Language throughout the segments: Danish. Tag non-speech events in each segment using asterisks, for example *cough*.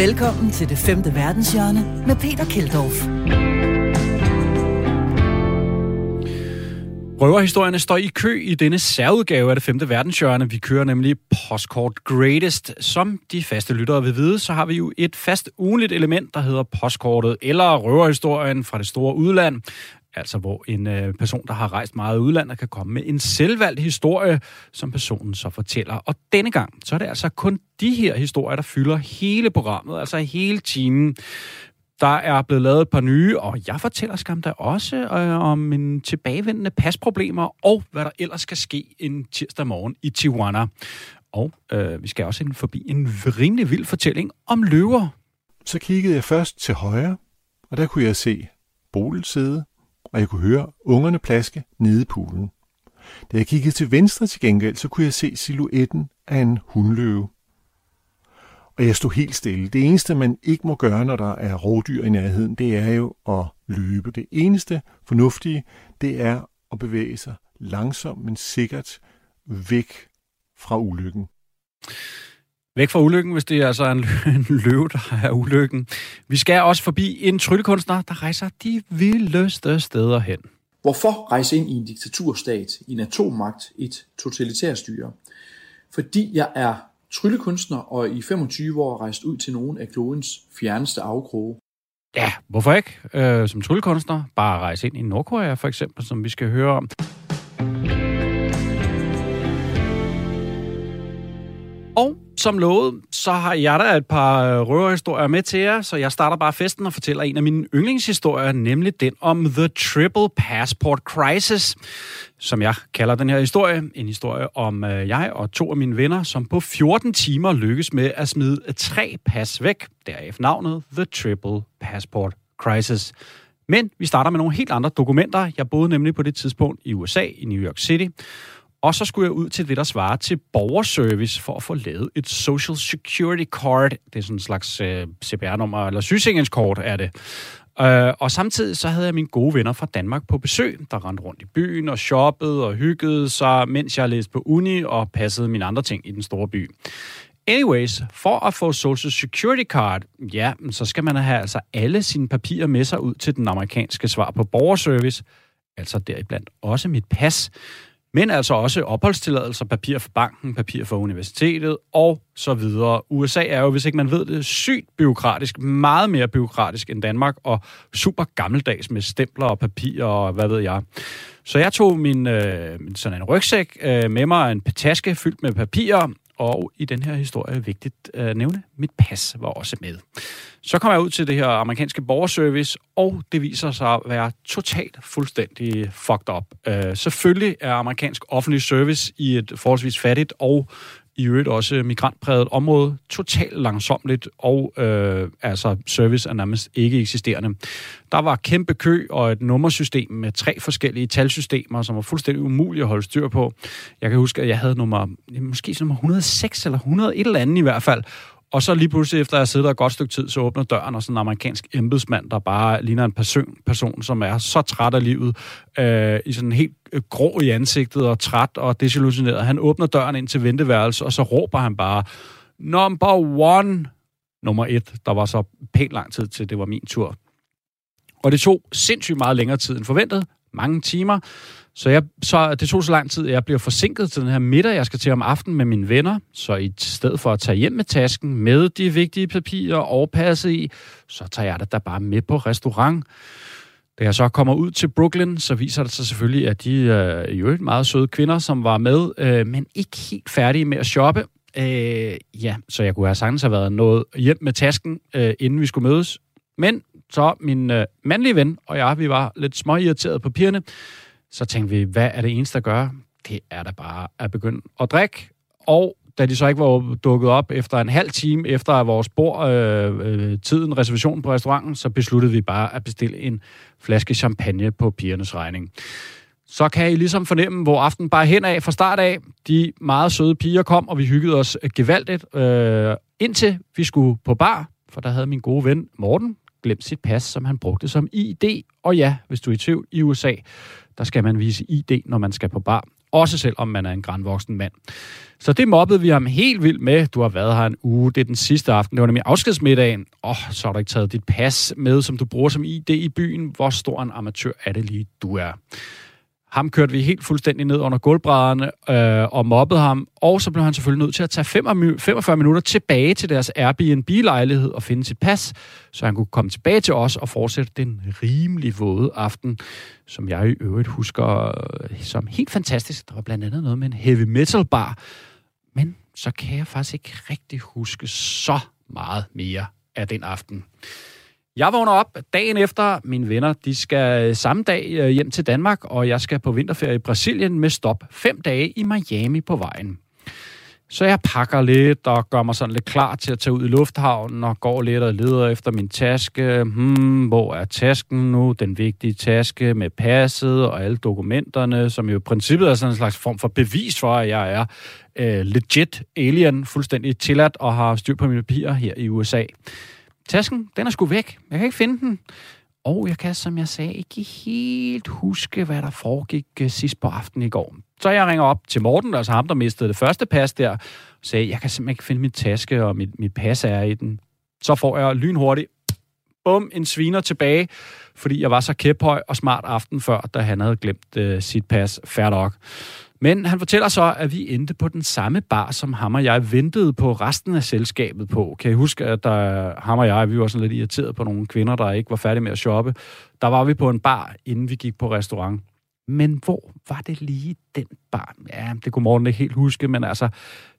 Velkommen til det femte verdenshjørne med Peter Keldorf. Røverhistorierne står i kø i denne særudgave af det femte verdenshjørne. Vi kører nemlig Postkort Greatest. Som de faste lyttere vil vide, så har vi jo et fast ugenligt element, der hedder postkortet, eller røverhistorien fra det store udland. Altså hvor en øh, person, der har rejst meget i udlandet, kan komme med en selvvalgt historie, som personen så fortæller. Og denne gang, så er det altså kun de her historier, der fylder hele programmet, altså hele timen. Der er blevet lavet et par nye, og jeg fortæller skam der også øh, om en tilbagevendende pasproblemer, og hvad der ellers skal ske en tirsdag morgen i Tijuana. Og øh, vi skal også ind forbi en rimelig vild fortælling om løver. Så kiggede jeg først til højre, og der kunne jeg se Bolet side, og jeg kunne høre ungerne plaske nede i poolen. Da jeg kiggede til venstre til gengæld, så kunne jeg se silhuetten af en hundløve. Og jeg stod helt stille. Det eneste, man ikke må gøre, når der er rovdyr i nærheden, det er jo at løbe. Det eneste fornuftige, det er at bevæge sig langsomt, men sikkert væk fra ulykken. Væk fra ulykken, hvis det er altså en, en løve, der er ulykken. Vi skal også forbi en tryllekunstner, der rejser de vildeste steder hen. Hvorfor rejse ind i en diktaturstat, i en atommagt, et totalitærstyre? Fordi jeg er tryllekunstner og i 25 år rejst ud til nogle af klodens fjerneste afkroge. Ja, hvorfor ikke? Øh, som tryllekunstner, bare rejse ind i Nordkorea for eksempel, som vi skal høre om. Og som lovet, så har jeg da et par øh, røverhistorier med til jer, så jeg starter bare festen og fortæller en af mine yndlingshistorier, nemlig den om The Triple Passport Crisis, som jeg kalder den her historie. En historie om øh, jeg og to af mine venner, som på 14 timer lykkes med at smide tre pas væk, deraf navnet The Triple Passport Crisis. Men vi starter med nogle helt andre dokumenter. Jeg boede nemlig på det tidspunkt i USA, i New York City, og så skulle jeg ud til det, der svarer til borgerservice for at få lavet et Social Security Card. Det er sådan en slags øh, CPR-nummer, eller sygesikringskort er det. Øh, og samtidig så havde jeg mine gode venner fra Danmark på besøg, der rendte rundt i byen og shoppede og hyggede sig, mens jeg læste på uni og passede mine andre ting i den store by. Anyways, for at få Social Security Card, ja, så skal man have altså alle sine papirer med sig ud til den amerikanske svar på borgerservice, altså deriblandt også mit pas men altså også opholdstilladelser, papir for banken, papir for universitetet og så videre. USA er jo, hvis ikke man ved det, sygt byråkratisk, meget mere byråkratisk end Danmark, og super gammeldags med stempler og papir og hvad ved jeg. Så jeg tog min, øh, sådan en rygsæk øh, med mig, en taske fyldt med papirer, og i den her historie er vigtigt at nævne, mit pas var også med. Så kom jeg ud til det her amerikanske borgerservice, og det viser sig at være totalt fuldstændig fucked up. Uh, selvfølgelig er amerikansk offentlig service i et forholdsvis fattigt og i øvrigt også migrantpræget område, totalt langsomligt, og øh, altså service er nærmest ikke eksisterende. Der var kæmpe kø og et nummersystem med tre forskellige talsystemer, som var fuldstændig umuligt at holde styr på. Jeg kan huske, at jeg havde nummer, måske nummer 106 eller 100, et eller andet i hvert fald, og så lige pludselig, efter at jeg sidder der et godt stykke tid, så åbner døren, og sådan en amerikansk embedsmand, der bare ligner en person, person som er så træt af livet, øh, i sådan helt øh, grå i ansigtet og træt og desillusioneret. Han åbner døren ind til venteværelset, og så råber han bare, number one, nummer et. Der var så pænt lang tid til, det var min tur. Og det tog sindssygt meget længere tid end forventet, mange timer. Så, jeg, så det tog så lang tid, at jeg bliver forsinket til den her middag, jeg skal til om aftenen med mine venner. Så i stedet for at tage hjem med tasken med de vigtige papirer og passe i, så tager jeg det da bare med på restaurant. Da jeg så kommer ud til Brooklyn, så viser det sig selvfølgelig, at de er øh, jo meget søde kvinder, som var med, øh, men ikke helt færdige med at shoppe. Øh, ja, så jeg kunne have sagtens have været noget hjem med tasken, øh, inden vi skulle mødes. Men så min øh, mandlige ven og jeg, vi var lidt små irriteret på pigerne, så tænkte vi, hvad er det eneste at gøre? Det er da bare at begynde at drikke. Og da de så ikke var dukket op efter en halv time efter vores bord, øh, øh, tiden, reservationen på restauranten, så besluttede vi bare at bestille en flaske champagne på pigernes regning. Så kan I ligesom fornemme, hvor aften bare hen af fra start af. De meget søde piger kom, og vi hyggede os gevaldigt, øh, indtil vi skulle på bar, for der havde min gode ven Morten glemt sit pas, som han brugte som ID. Og ja, hvis du er i tvivl, i USA, der skal man vise ID, når man skal på bar. også selvom man er en grandvoksen mand. Så det mobbede vi ham helt vildt med. Du har været her en uge. Det er den sidste aften. Det var nemlig afskedsmiddagen. Åh, oh, så har du ikke taget dit pas med, som du bruger som ID i byen. Hvor stor en amatør er det lige, du er? Ham kørte vi helt fuldstændig ned under gulvbrædderne øh, og mobbede ham, og så blev han selvfølgelig nødt til at tage 45 minutter tilbage til deres Airbnb-lejlighed og finde sit pas, så han kunne komme tilbage til os og fortsætte den rimelig våde aften, som jeg i øvrigt husker øh, som helt fantastisk. Der var blandt andet noget med en heavy metal bar, men så kan jeg faktisk ikke rigtig huske så meget mere af den aften. Jeg vågner op dagen efter. Mine venner de skal samme dag øh, hjem til Danmark, og jeg skal på vinterferie i Brasilien med stop fem dage i Miami på vejen. Så jeg pakker lidt og gør mig sådan lidt klar til at tage ud i lufthavnen og går lidt og leder efter min taske. Hmm, hvor er tasken nu? Den vigtige taske med passet og alle dokumenterne, som jo i princippet er sådan en slags form for bevis for, at jeg er øh, legit alien, fuldstændig tilladt og har styr på mine papirer her i USA. Tasken, den er sgu væk. Jeg kan ikke finde den. Og jeg kan, som jeg sagde, ikke helt huske, hvad der foregik øh, sidst på aftenen i går. Så jeg ringer op til Morten, altså ham, der mistede det første pas der, og sagde, jeg kan simpelthen ikke finde min taske, og mit, mit pas er i den. Så får jeg lynhurtigt, bum, en sviner tilbage, fordi jeg var så kæphøj og smart aften før, da han havde glemt øh, sit pas. Fair nok. Men han fortæller så, at vi endte på den samme bar, som ham og jeg ventede på resten af selskabet på. Kan I huske, at der, ham og jeg, vi var sådan lidt irriteret på nogle kvinder, der ikke var færdige med at shoppe. Der var vi på en bar, inden vi gik på restaurant. Men hvor var det lige den bar? Ja, det kunne Morten ikke helt huske, men altså,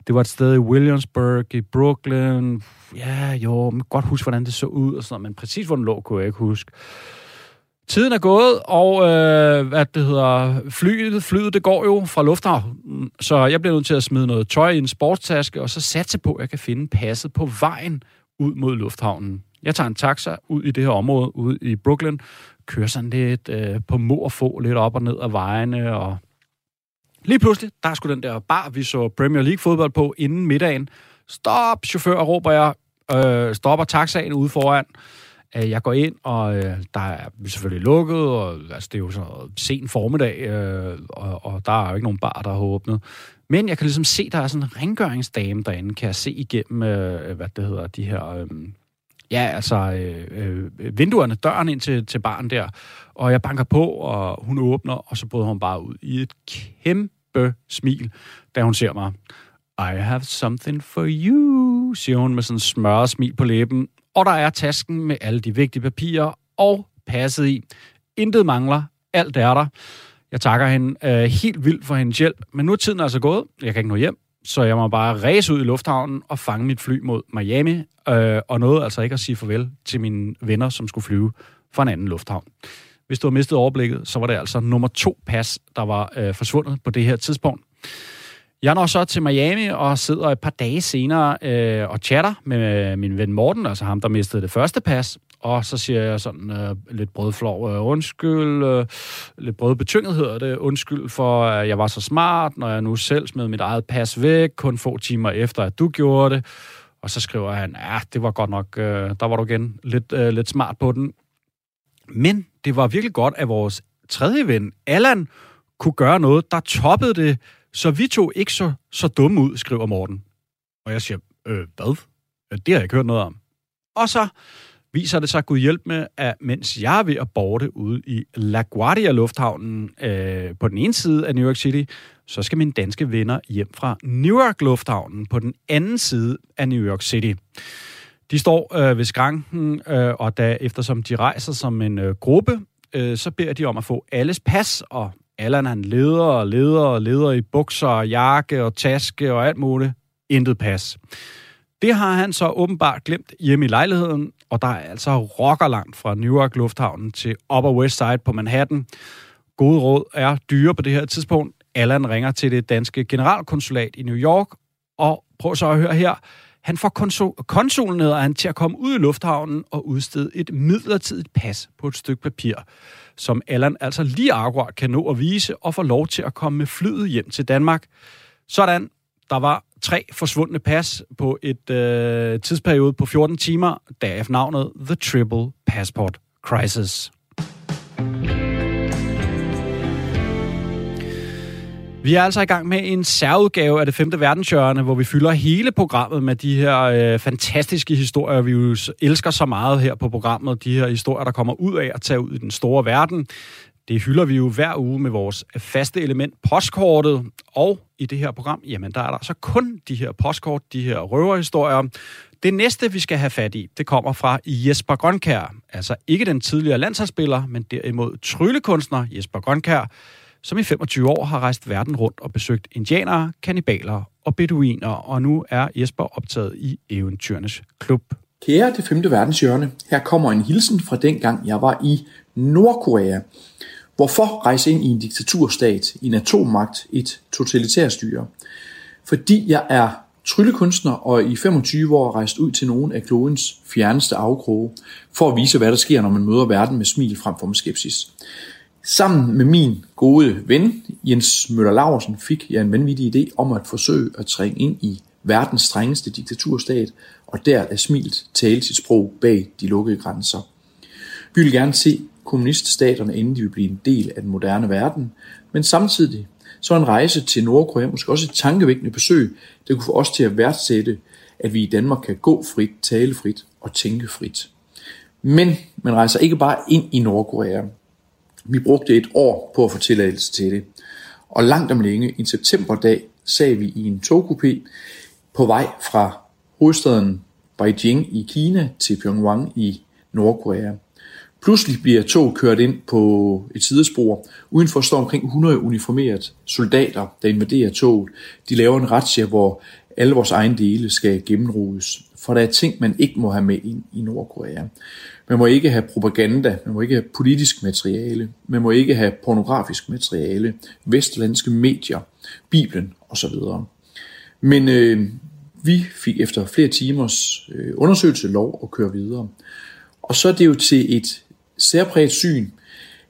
det var et sted i Williamsburg, i Brooklyn. Ja, jo, man kan godt huske, hvordan det så ud og sådan noget, men præcis hvor den lå, kunne jeg ikke huske. Tiden er gået, og øh, hvad det hedder, flyet, flyet, det går jo fra lufthavnen, så jeg bliver nødt til at smide noget tøj i en sportstaske, og så satse på, at jeg kan finde passet på vejen ud mod lufthavnen. Jeg tager en taxa ud i det her område, ud i Brooklyn, kører sådan lidt øh, på må og få, lidt op og ned af vejene, og lige pludselig, der er sgu den der bar, vi så Premier League fodbold på inden middagen. Stop, chauffør, råber jeg, øh, stopper taxaen ude foran. Øh, jeg går ind, og øh, der er selvfølgelig lukket, og altså, det er jo så sen formiddag, øh, og, og der er jo ikke nogen bar, der har åbnet. Men jeg kan ligesom se, der er sådan en rengøringsdame derinde, kan jeg se igennem, øh, hvad det hedder, de her... Øh, ja, altså øh, øh, vinduerne, døren ind til, til baren der. Og jeg banker på, og hun åbner, og så bryder hun bare ud i et kæmpe smil, da hun ser mig. I have something for you, siger hun med sådan en smørret smil på læben, og der er tasken med alle de vigtige papirer og passet i. Intet mangler. Alt er der. Jeg takker hende øh, helt vildt for hendes hjælp, men nu er tiden altså gået. Jeg kan ikke nå hjem, så jeg må bare ræse ud i lufthavnen og fange mit fly mod Miami, øh, og nåede altså ikke at sige farvel til mine venner, som skulle flyve fra en anden lufthavn. Hvis du har mistet overblikket, så var det altså nummer to pas, der var øh, forsvundet på det her tidspunkt. Jeg når så til Miami og sidder et par dage senere øh, og chatter med øh, min ven Morten, altså ham, der mistede det første pas. Og så siger jeg sådan øh, lidt brødflov, øh, undskyld, øh, lidt brødbetynget hedder det, undskyld for, at jeg var så smart, når jeg nu selv smed mit eget pas væk, kun få timer efter, at du gjorde det. Og så skriver han, ja, det var godt nok, øh, der var du igen lidt, øh, lidt smart på den. Men det var virkelig godt, at vores tredje ven, Allan, kunne gøre noget, der toppede det så vi to ikke så, så dumme ud, skriver Morten. Og jeg siger, øh, hvad? Det har jeg ikke hørt noget om. Og så viser det sig Gud hjælp med, at mens jeg er ved at borte ude i LaGuardia Lufthavnen øh, på den ene side af New York City, så skal mine danske venner hjem fra Newark Lufthavnen på den anden side af New York City. De står øh, ved skranken, øh, og da eftersom de rejser som en øh, gruppe, øh, så beder de om at få alles pas og Allan han leder og leder og leder i bukser og jakke og taske og alt muligt. Intet pas. Det har han så åbenbart glemt hjemme i lejligheden, og der er altså rocker langt fra Newark Lufthavnen til Upper West Side på Manhattan. Gode råd er dyre på det her tidspunkt. Allan ringer til det danske generalkonsulat i New York, og prøv så at høre her. Han får konsul, konsulen ned han til at komme ud i lufthavnen og udstede et midlertidigt pas på et stykke papir som Allan altså lige akkurat kan nå at vise og få lov til at komme med flyet hjem til Danmark. Sådan, der var tre forsvundne pas på et øh, tidsperiode på 14 timer, deraf navnet The Triple Passport Crisis. Vi er altså i gang med en særudgave af det femte verdenshjørne, hvor vi fylder hele programmet med de her øh, fantastiske historier, vi jo elsker så meget her på programmet. De her historier, der kommer ud af at tage ud i den store verden. Det hylder vi jo hver uge med vores faste element, postkortet. Og i det her program, jamen der er der så kun de her postkort, de her røverhistorier. Det næste, vi skal have fat i, det kommer fra Jesper Grønkær. Altså ikke den tidligere landsholdsspiller, men derimod tryllekunstner Jesper Grønkær, som i 25 år har rejst verden rundt og besøgt indianere, kannibaler og beduiner, og nu er Jesper optaget i Eventyrenes Klub. Kære det femte verdenshjørne, her kommer en hilsen fra dengang jeg var i Nordkorea. Hvorfor rejse ind i en diktaturstat, i en atommagt, et totalitært styre? Fordi jeg er tryllekunstner og i 25 år rejst ud til nogle af klodens fjerneste afkroge, for at vise, hvad der sker, når man møder verden med smil frem for med skepsis. Sammen med min gode ven, Jens Møller Larsen, fik jeg en vanvittig idé om at forsøge at trænge ind i verdens strengeste diktaturstat, og der er smilt tale sit sprog bag de lukkede grænser. Vi vil gerne se kommuniststaterne, inden de vil blive en del af den moderne verden, men samtidig så en rejse til Nordkorea måske også et tankevækkende besøg, der kunne få os til at værdsætte, at vi i Danmark kan gå frit, tale frit og tænke frit. Men man rejser ikke bare ind i Nordkorea. Vi brugte et år på at få tilladelse til det. Og langt om længe, en septemberdag, sad vi i en togkupé på vej fra hovedstaden Beijing i Kina til Pyongyang i Nordkorea. Pludselig bliver tog kørt ind på et sidespor. Udenfor står omkring 100 uniformerede soldater, der invaderer toget. De laver en razzia, hvor alle vores egne dele skal gennemrodes. For der er ting, man ikke må have med ind i Nordkorea. Man må ikke have propaganda, man må ikke have politisk materiale, man må ikke have pornografisk materiale, vestlandske medier, Bibelen osv. Men øh, vi fik efter flere timers øh, undersøgelse lov at køre videre. Og så er det jo til et særpræget syn,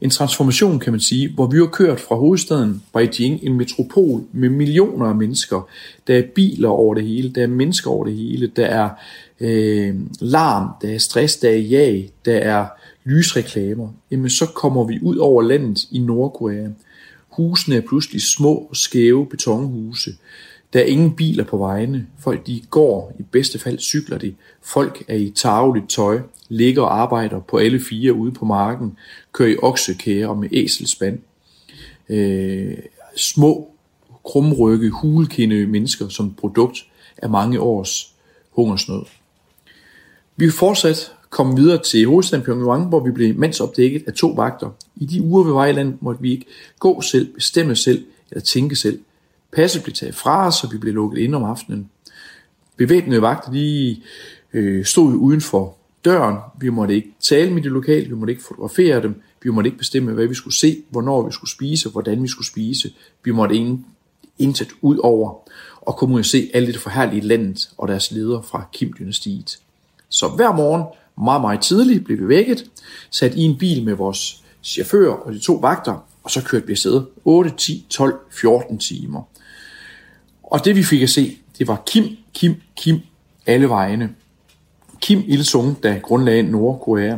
en transformation kan man sige, hvor vi har kørt fra hovedstaden Beijing, en metropol med millioner af mennesker. Der er biler over det hele, der er mennesker over det hele, der er øh, larm, der er stress, der er jag, der er lysreklamer. Jamen så kommer vi ud over landet i Nordkorea. Husene er pludselig små, skæve betonhuse. Der er ingen biler på vejene. Folk de går, i bedste fald cykler de. Folk er i tarveligt tøj, ligger og arbejder på alle fire ude på marken, kører i oksekære og med æselspand. Øh, små, krumrygge, hulkinde mennesker som produkt af mange års hungersnød. Vi vil fortsat komme videre til hovedstaden Pyongyang, hvor vi blev mandsopdækket af to vagter. I de uger ved Vejland måtte vi ikke gå selv, bestemme selv eller tænke selv. Passet blev taget fra os, og vi blev lukket ind om aftenen. Bevæbnede vagter de, øh, stod uden for døren. Vi måtte ikke tale med de lokale, vi måtte ikke fotografere dem, vi måtte ikke bestemme, hvad vi skulle se, hvornår vi skulle spise, hvordan vi skulle spise. Vi måtte ingen, intet ud over og kunne se alt det forhærlige landet og deres ledere fra Kim-dynastiet. Så hver morgen, meget, meget tidligt, blev vi vækket, sat i en bil med vores chauffør og de to vagter, og så kørte vi afsted 8, 10, 12, 14 timer. Og det vi fik at se, det var Kim, Kim, Kim, alle vejene. Kim Il-sung, der grundlagde Nordkorea,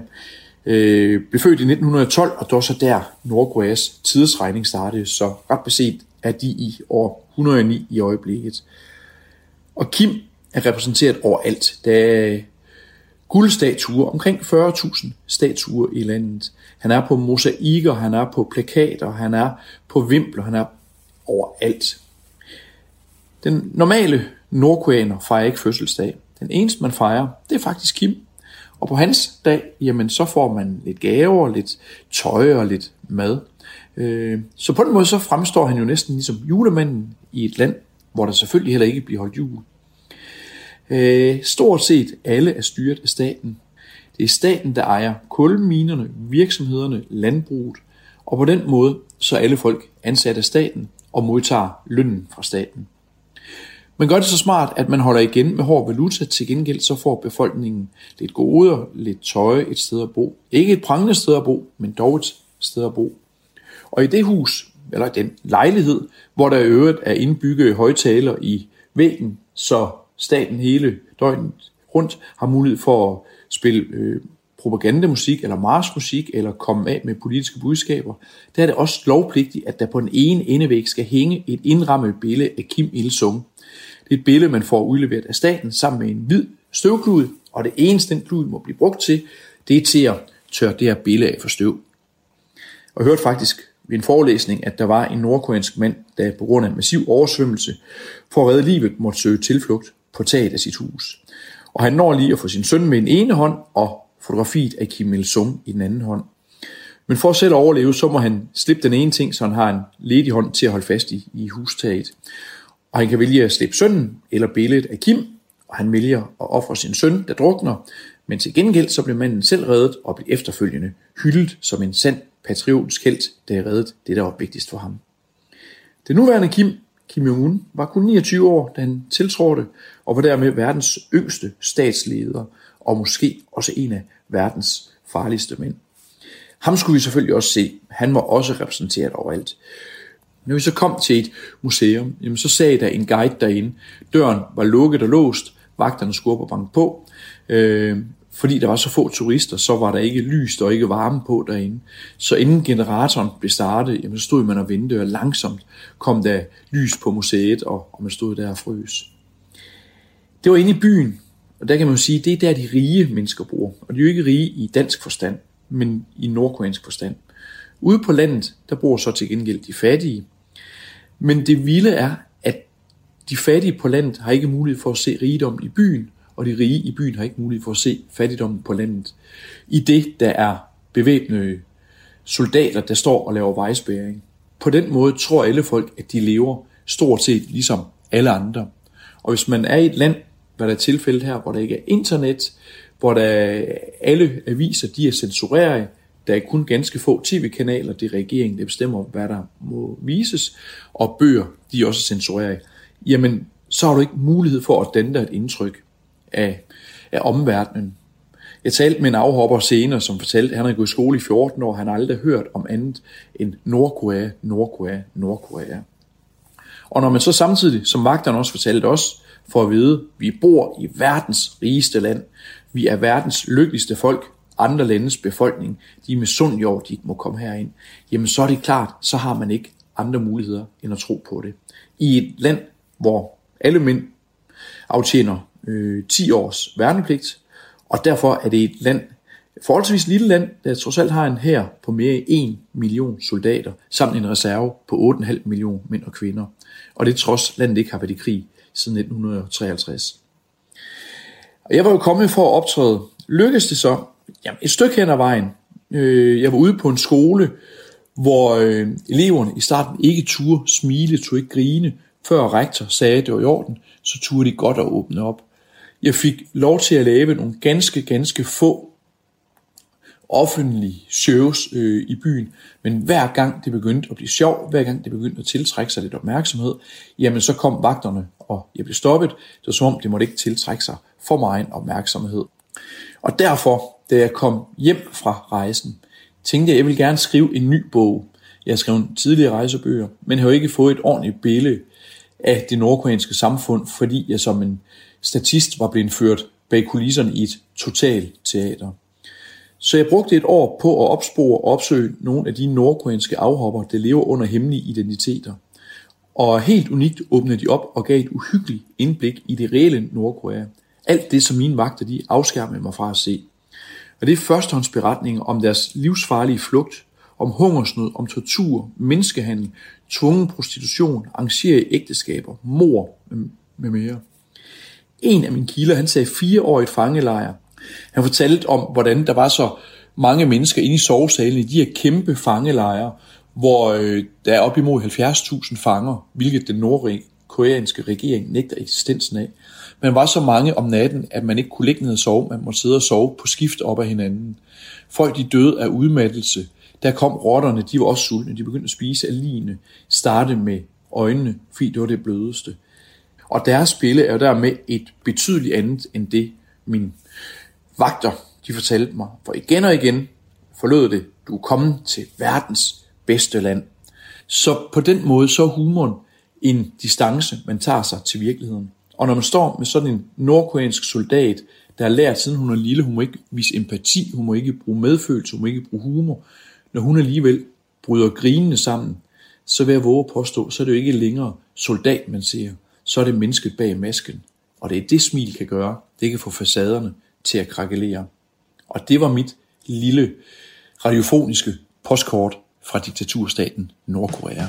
øh, blev født i 1912, og det var så der Nordkoreas tidsregning startede, så ret beset er de i år 109 i øjeblikket. Og Kim er repræsenteret overalt. Der er guldstatuer, omkring 40.000 statuer i landet. Han er på mosaikker, han er på plakater, han er på vimpler, han er overalt. Den normale nordkoreaner fejrer ikke fødselsdag. Den eneste, man fejrer, det er faktisk Kim. Og på hans dag, jamen så får man lidt gaver, lidt tøj og lidt mad. Øh, så på den måde så fremstår han jo næsten ligesom julemanden i et land, hvor der selvfølgelig heller ikke bliver holdt jul. Øh, stort set alle er styret af staten. Det er staten, der ejer kulminerne, virksomhederne, landbruget, og på den måde så er alle folk ansat af staten og modtager lønnen fra staten. Man gør det så smart, at man holder igen med hård valuta. Til gengæld så får befolkningen lidt goder, lidt tøj, et sted at bo. Ikke et prangende sted at bo, men dog et sted at bo. Og i det hus, eller den lejlighed, hvor der i øvrigt er indbygget højtaler i væggen, så staten hele døgnet rundt har mulighed for at spille øh, propagandamusik eller marsmusik eller komme af med politiske budskaber, der er det også lovpligtigt, at der på den ene endevæg skal hænge et indrammet billede af Kim Il-sung. Et billede, man får udleveret af staten sammen med en hvid støvklud, og det eneste, den klud må blive brugt til, det er til at tørre det her billede af for støv. Og jeg hørte faktisk ved en forelæsning, at der var en nordkoreansk mand, der på grund af massiv oversvømmelse for at redde livet måtte søge tilflugt på taget af sit hus. Og han når lige at få sin søn med en ene hånd og fotografiet af Kim Il-sung i den anden hånd. Men for at selv overleve, så må han slippe den ene ting, så han har en ledig hånd til at holde fast i, i hustaget. Og han kan vælge at slippe sønnen eller billedet af Kim, og han vælger at ofre sin søn, der drukner, men til gengæld så bliver manden selv reddet og bliver efterfølgende hyldet som en sand patriotisk held, der er reddet det, der var vigtigst for ham. Den nuværende Kim, Kim Jong-un, var kun 29 år, da han tiltrådte, og var dermed verdens yngste statsleder, og måske også en af verdens farligste mænd. Ham skulle vi selvfølgelig også se. Han var også repræsenteret overalt. Når vi så kom til et museum, jamen så sagde der en guide derinde. Døren var lukket og låst. Vagterne skulle op og banke på. Øh, fordi der var så få turister, så var der ikke lys og ikke varme på derinde. Så inden generatoren blev startet, jamen, så stod man og ventede, og langsomt kom der lys på museet, og, og man stod der og frøs. Det var inde i byen, og der kan man jo sige, det er der de rige mennesker bor. Og de er jo ikke rige i dansk forstand, men i nordkoreansk forstand. Ude på landet, der bor så til gengæld de fattige. Men det vilde er, at de fattige på landet har ikke mulighed for at se rigdom i byen, og de rige i byen har ikke mulighed for at se fattigdommen på landet. I det, der er bevæbnede soldater, der står og laver vejsbæring. På den måde tror alle folk, at de lever stort set ligesom alle andre. Og hvis man er i et land, hvad der er tilfældet her, hvor der ikke er internet, hvor der alle aviser de er censureret, der er kun ganske få tv-kanaler, det er regeringen, der bestemmer, hvad der må vises, og bøger, de er også censureret. Jamen, så har du ikke mulighed for at danne dig et indtryk af, af omverdenen. Jeg talte med en afhopper senere, som fortalte, at han havde gået i skole i 14 år, han har aldrig hørt om andet end Nordkorea, Nordkorea, Nordkorea. Og når man så samtidig, som vagterne også fortalte os, for at vide, at vi bor i verdens rigeste land, vi er verdens lykkeligste folk, andre landes befolkning, de er med sund jord, de ikke må komme herind, jamen så er det klart, så har man ikke andre muligheder end at tro på det. I et land, hvor alle mænd aftjener øh, 10 års værnepligt, og derfor er det et land, forholdsvis lille land, der trods alt har en her på mere end 1 million soldater, samt en reserve på 8,5 million mænd og kvinder. Og det trods landet ikke har været i krig siden 1953. Og jeg var jo kommet for at optræde. Lykkedes det så? Jamen, et stykke hen ad vejen. Øh, jeg var ude på en skole, hvor øh, eleverne i starten ikke turde smile, turde ikke grine, før rektor sagde, at det var i orden, så turde de godt at åbne op. Jeg fik lov til at lave nogle ganske, ganske få offentlige shows øh, i byen, men hver gang det begyndte at blive sjov, hver gang det begyndte at tiltrække sig lidt opmærksomhed, jamen så kom vagterne, og jeg blev stoppet. Det var som om, det måtte ikke tiltrække sig for meget opmærksomhed. Og derfor, da jeg kom hjem fra rejsen, tænkte jeg, at jeg ville gerne skrive en ny bog. Jeg skrev en tidligere rejsebøger, men har jo ikke fået et ordentligt billede af det nordkoreanske samfund, fordi jeg som en statist var blevet ført bag kulisserne i et totalt teater. Så jeg brugte et år på at opspore og opsøge nogle af de nordkoreanske afhopper, der lever under hemmelige identiteter. Og helt unikt åbnede de op og gav et uhyggeligt indblik i det reelle Nordkorea. Alt det, som mine vagter de afskærmede mig fra at se. Og det er førstehåndsberetninger om deres livsfarlige flugt, om hungersnød, om tortur, menneskehandel, tvungen prostitution, arrangerede ægteskaber, mor med mere. En af mine kilder, han sagde fire år i et fangelejr. Han fortalte om, hvordan der var så mange mennesker inde i sovesalen i de her kæmpe fangelejre, hvor øh, der er op imod 70.000 fanger, hvilket den nordkoreanske regering nægter eksistensen af. Man var så mange om natten, at man ikke kunne ligge ned og sove, man måtte sidde og sove på skift op af hinanden. Folk de døde af udmattelse. Der kom rotterne, de var også sultne, de begyndte at spise af line, starte med øjnene, fordi det var det blødeste. Og deres spille er jo dermed et betydeligt andet end det, min vagter de fortalte mig. For igen og igen forlod det, du er kommet til verdens bedste land. Så på den måde så er humoren en distance, man tager sig til virkeligheden. Og når man står med sådan en nordkoreansk soldat, der har lært, siden hun er lille, hun må ikke vise empati, hun må ikke bruge medfølelse, hun må ikke bruge humor. Når hun alligevel bryder grinende sammen, så vil jeg våge at påstå, så er det jo ikke længere soldat, man ser. Så er det mennesket bag masken. Og det er det, smil kan gøre. Det kan få facaderne til at krakelere. Og det var mit lille radiofoniske postkort fra diktaturstaten Nordkorea.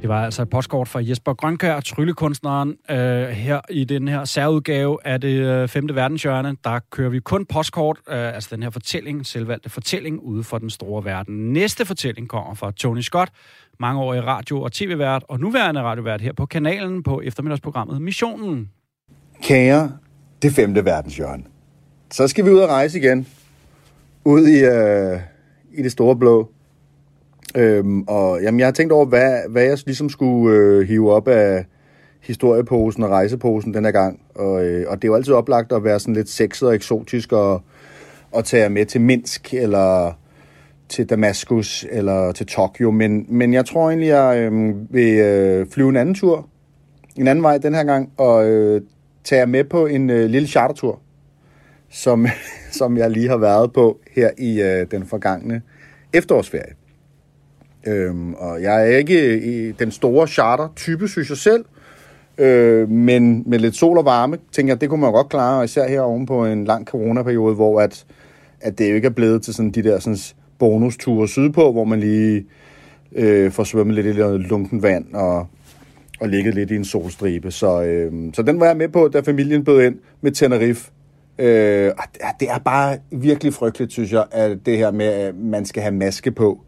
Det var altså et postkort fra Jesper Grønkær, tryllekunstneren. Øh, her i den her særudgave af det øh, femte verdenshjørne, der kører vi kun postkort, øh, altså den her fortælling, selvvalgte fortælling, ude for den store verden. Næste fortælling kommer fra Tony Scott, mange år i radio- og tv-vært, og nuværende radiovært her på kanalen på eftermiddagsprogrammet Missionen. Kære, det femte verdenshjørne. Så skal vi ud og rejse igen. Ud i, øh, i det store blå. Øhm, og jamen, jeg har tænkt over, hvad, hvad jeg ligesom skulle øh, hive op af historieposen og rejseposen den her gang. Og, øh, og det er jo altid oplagt at være sådan lidt sexet og eksotisk og, og tage med til Minsk eller til Damaskus eller til Tokyo. Men, men jeg tror egentlig, jeg øh, vil øh, flyve en anden tur, en anden vej den her gang, og øh, tage med på en øh, lille chartertur, som, *laughs* som jeg lige har været på her i øh, den forgangne efterårsferie. Øhm, og jeg er ikke i den store charter-type, synes jeg selv. Øh, men med lidt sol og varme, tænker jeg, det kunne man godt klare, og især her oven på en lang coronaperiode, hvor at, at det jo ikke er blevet til sådan de der sådan bonusture sydpå, hvor man lige øh, får svømmet lidt i noget lunken vand og, og ligget lidt i en solstribe. Så, øh, så den var jeg med på, da familien bød ind med Tenerife. Øh, det er bare virkelig frygteligt, synes jeg, at det her med, at man skal have maske på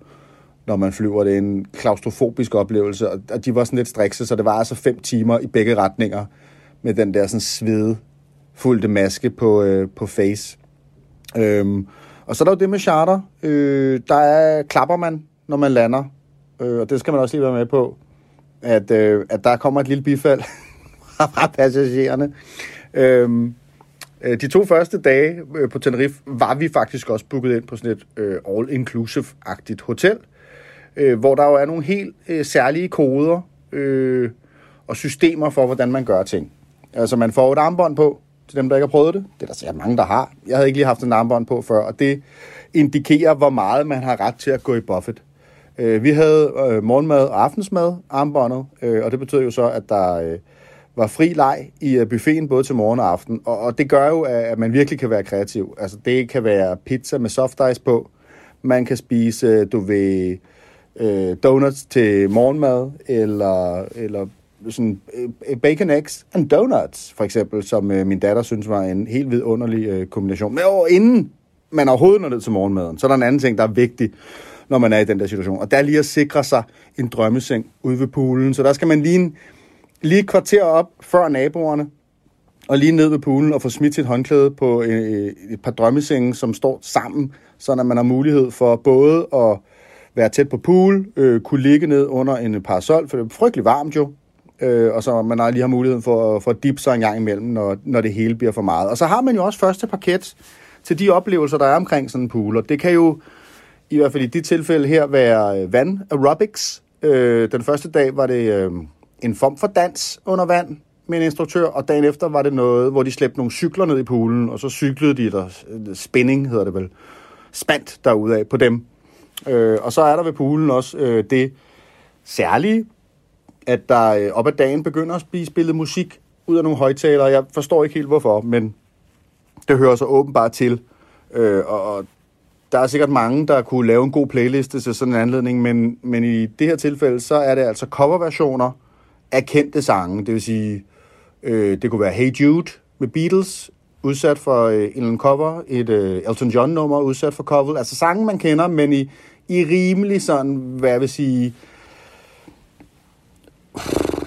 når man flyver. Det er en klaustrofobisk oplevelse, og de var sådan lidt strikse, så det var altså fem timer i begge retninger med den der sådan svede fulde maske på, øh, på face. Øhm, og så er der jo det med charter. Øh, der er, klapper man, når man lander, øh, og det skal man også lige være med på, at, øh, at der kommer et lille bifald *laughs* fra passagererne. Øhm, øh, de to første dage øh, på Tenerife var vi faktisk også booket ind på sådan et øh, all-inclusive-agtigt hotel, øh, hvor der jo er nogle helt øh, særlige koder øh, og systemer for, hvordan man gør ting. Altså, man får et armbånd på, til dem, der ikke har prøvet det. Det er der sikkert mange, der har. Jeg havde ikke lige haft en armbånd på før, og det indikerer, hvor meget man har ret til at gå i buffet. Øh, vi havde øh, morgenmad og aftensmad, armbåndet, øh, og det betyder jo så, at der øh, var fri leg i øh, buffeten både til morgen og aften. Og, og det gør jo, at man virkelig kan være kreativ. Altså, det kan være pizza med soft ice på. Man kan spise, øh, du ved, øh, donuts til morgenmad, eller, eller sådan øh, bacon, eggs and donuts, for eksempel, som øh, min datter synes var en helt vidunderlig øh, kombination. Men jo, inden man overhovedet når ned til morgenmaden, så er der en anden ting, der er vigtig, når man er i den der situation. Og der er lige at sikre sig en drømmeseng ude ved poolen. Så der skal man lige, en, lige et kvarter op før naboerne, og lige ned ved poolen og få smidt sit håndklæde på et, et par drømmesenge, som står sammen, så man har mulighed for både at være tæt på pool, øh, kunne ligge ned under en parasol, for det er frygtelig varmt jo, øh, og så man lige har muligheden for, for at dippe sig en gang imellem, når, når det hele bliver for meget. Og så har man jo også første parket til de oplevelser, der er omkring sådan en pool, og det kan jo i hvert fald i de tilfælde her være øh, vand aerobics. Øh, den første dag var det øh, en form for dans under vand med en instruktør, og dagen efter var det noget, hvor de slæbte nogle cykler ned i poolen, og så cyklede de, der øh, spinning hedder det vel, spændt derudaf på dem. Øh, og så er der ved poolen også øh, det særlige, at der øh, op ad dagen begynder at blive spillet musik ud af nogle højtalere. Jeg forstår ikke helt hvorfor, men det hører så åbenbart til. Øh, og, og der er sikkert mange, der kunne lave en god playliste til sådan en anledning, men, men i det her tilfælde, så er det altså coverversioner af kendte sange. Det vil sige, øh, det kunne være Hey Jude med Beatles, udsat for øh, en cover, et øh, Elton John-nummer udsat for cover. Altså sange, man kender, men i, i rimelig sådan, hvad jeg vil sige,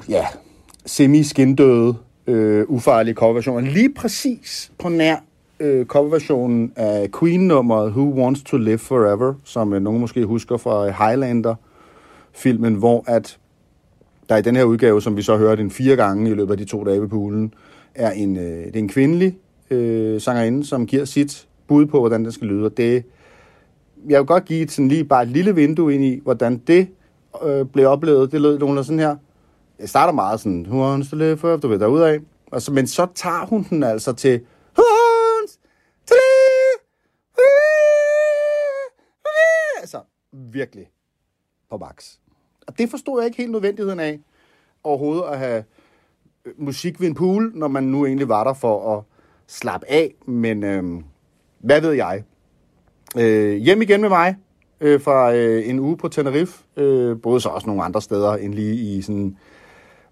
ja, semi-skindøde, øh, ufarlige coverversioner. Lige præcis på nær øh, coverversionen af Queen-nummeret Who Wants to Live Forever, som øh, nogen måske husker fra øh, Highlander-filmen, hvor at der i den her udgave, som vi så hørte en fire gange i løbet af de to dage ved poolen, er en, øh, det er en kvindelig øh, sangerinde, som giver sit bud på, hvordan den skal lyde. Og det, jeg vil godt give sådan lige bare et lille vindue ind i, hvordan det øh, blev oplevet. Det lød nogen sådan her. det starter meget sådan, who wants to live forever, du ved, derudad. Og så, men så tager hun den altså til, who wants to live? Altså, virkelig på max. Og det forstod jeg ikke helt nødvendigheden af, overhovedet at have øh, musik ved en pool, når man nu egentlig var der for at slappe af. Men øh, hvad ved jeg? Øh, hjem igen med mig øh, fra øh, en uge på Tenerife. Øh, både så også nogle andre steder end lige i sådan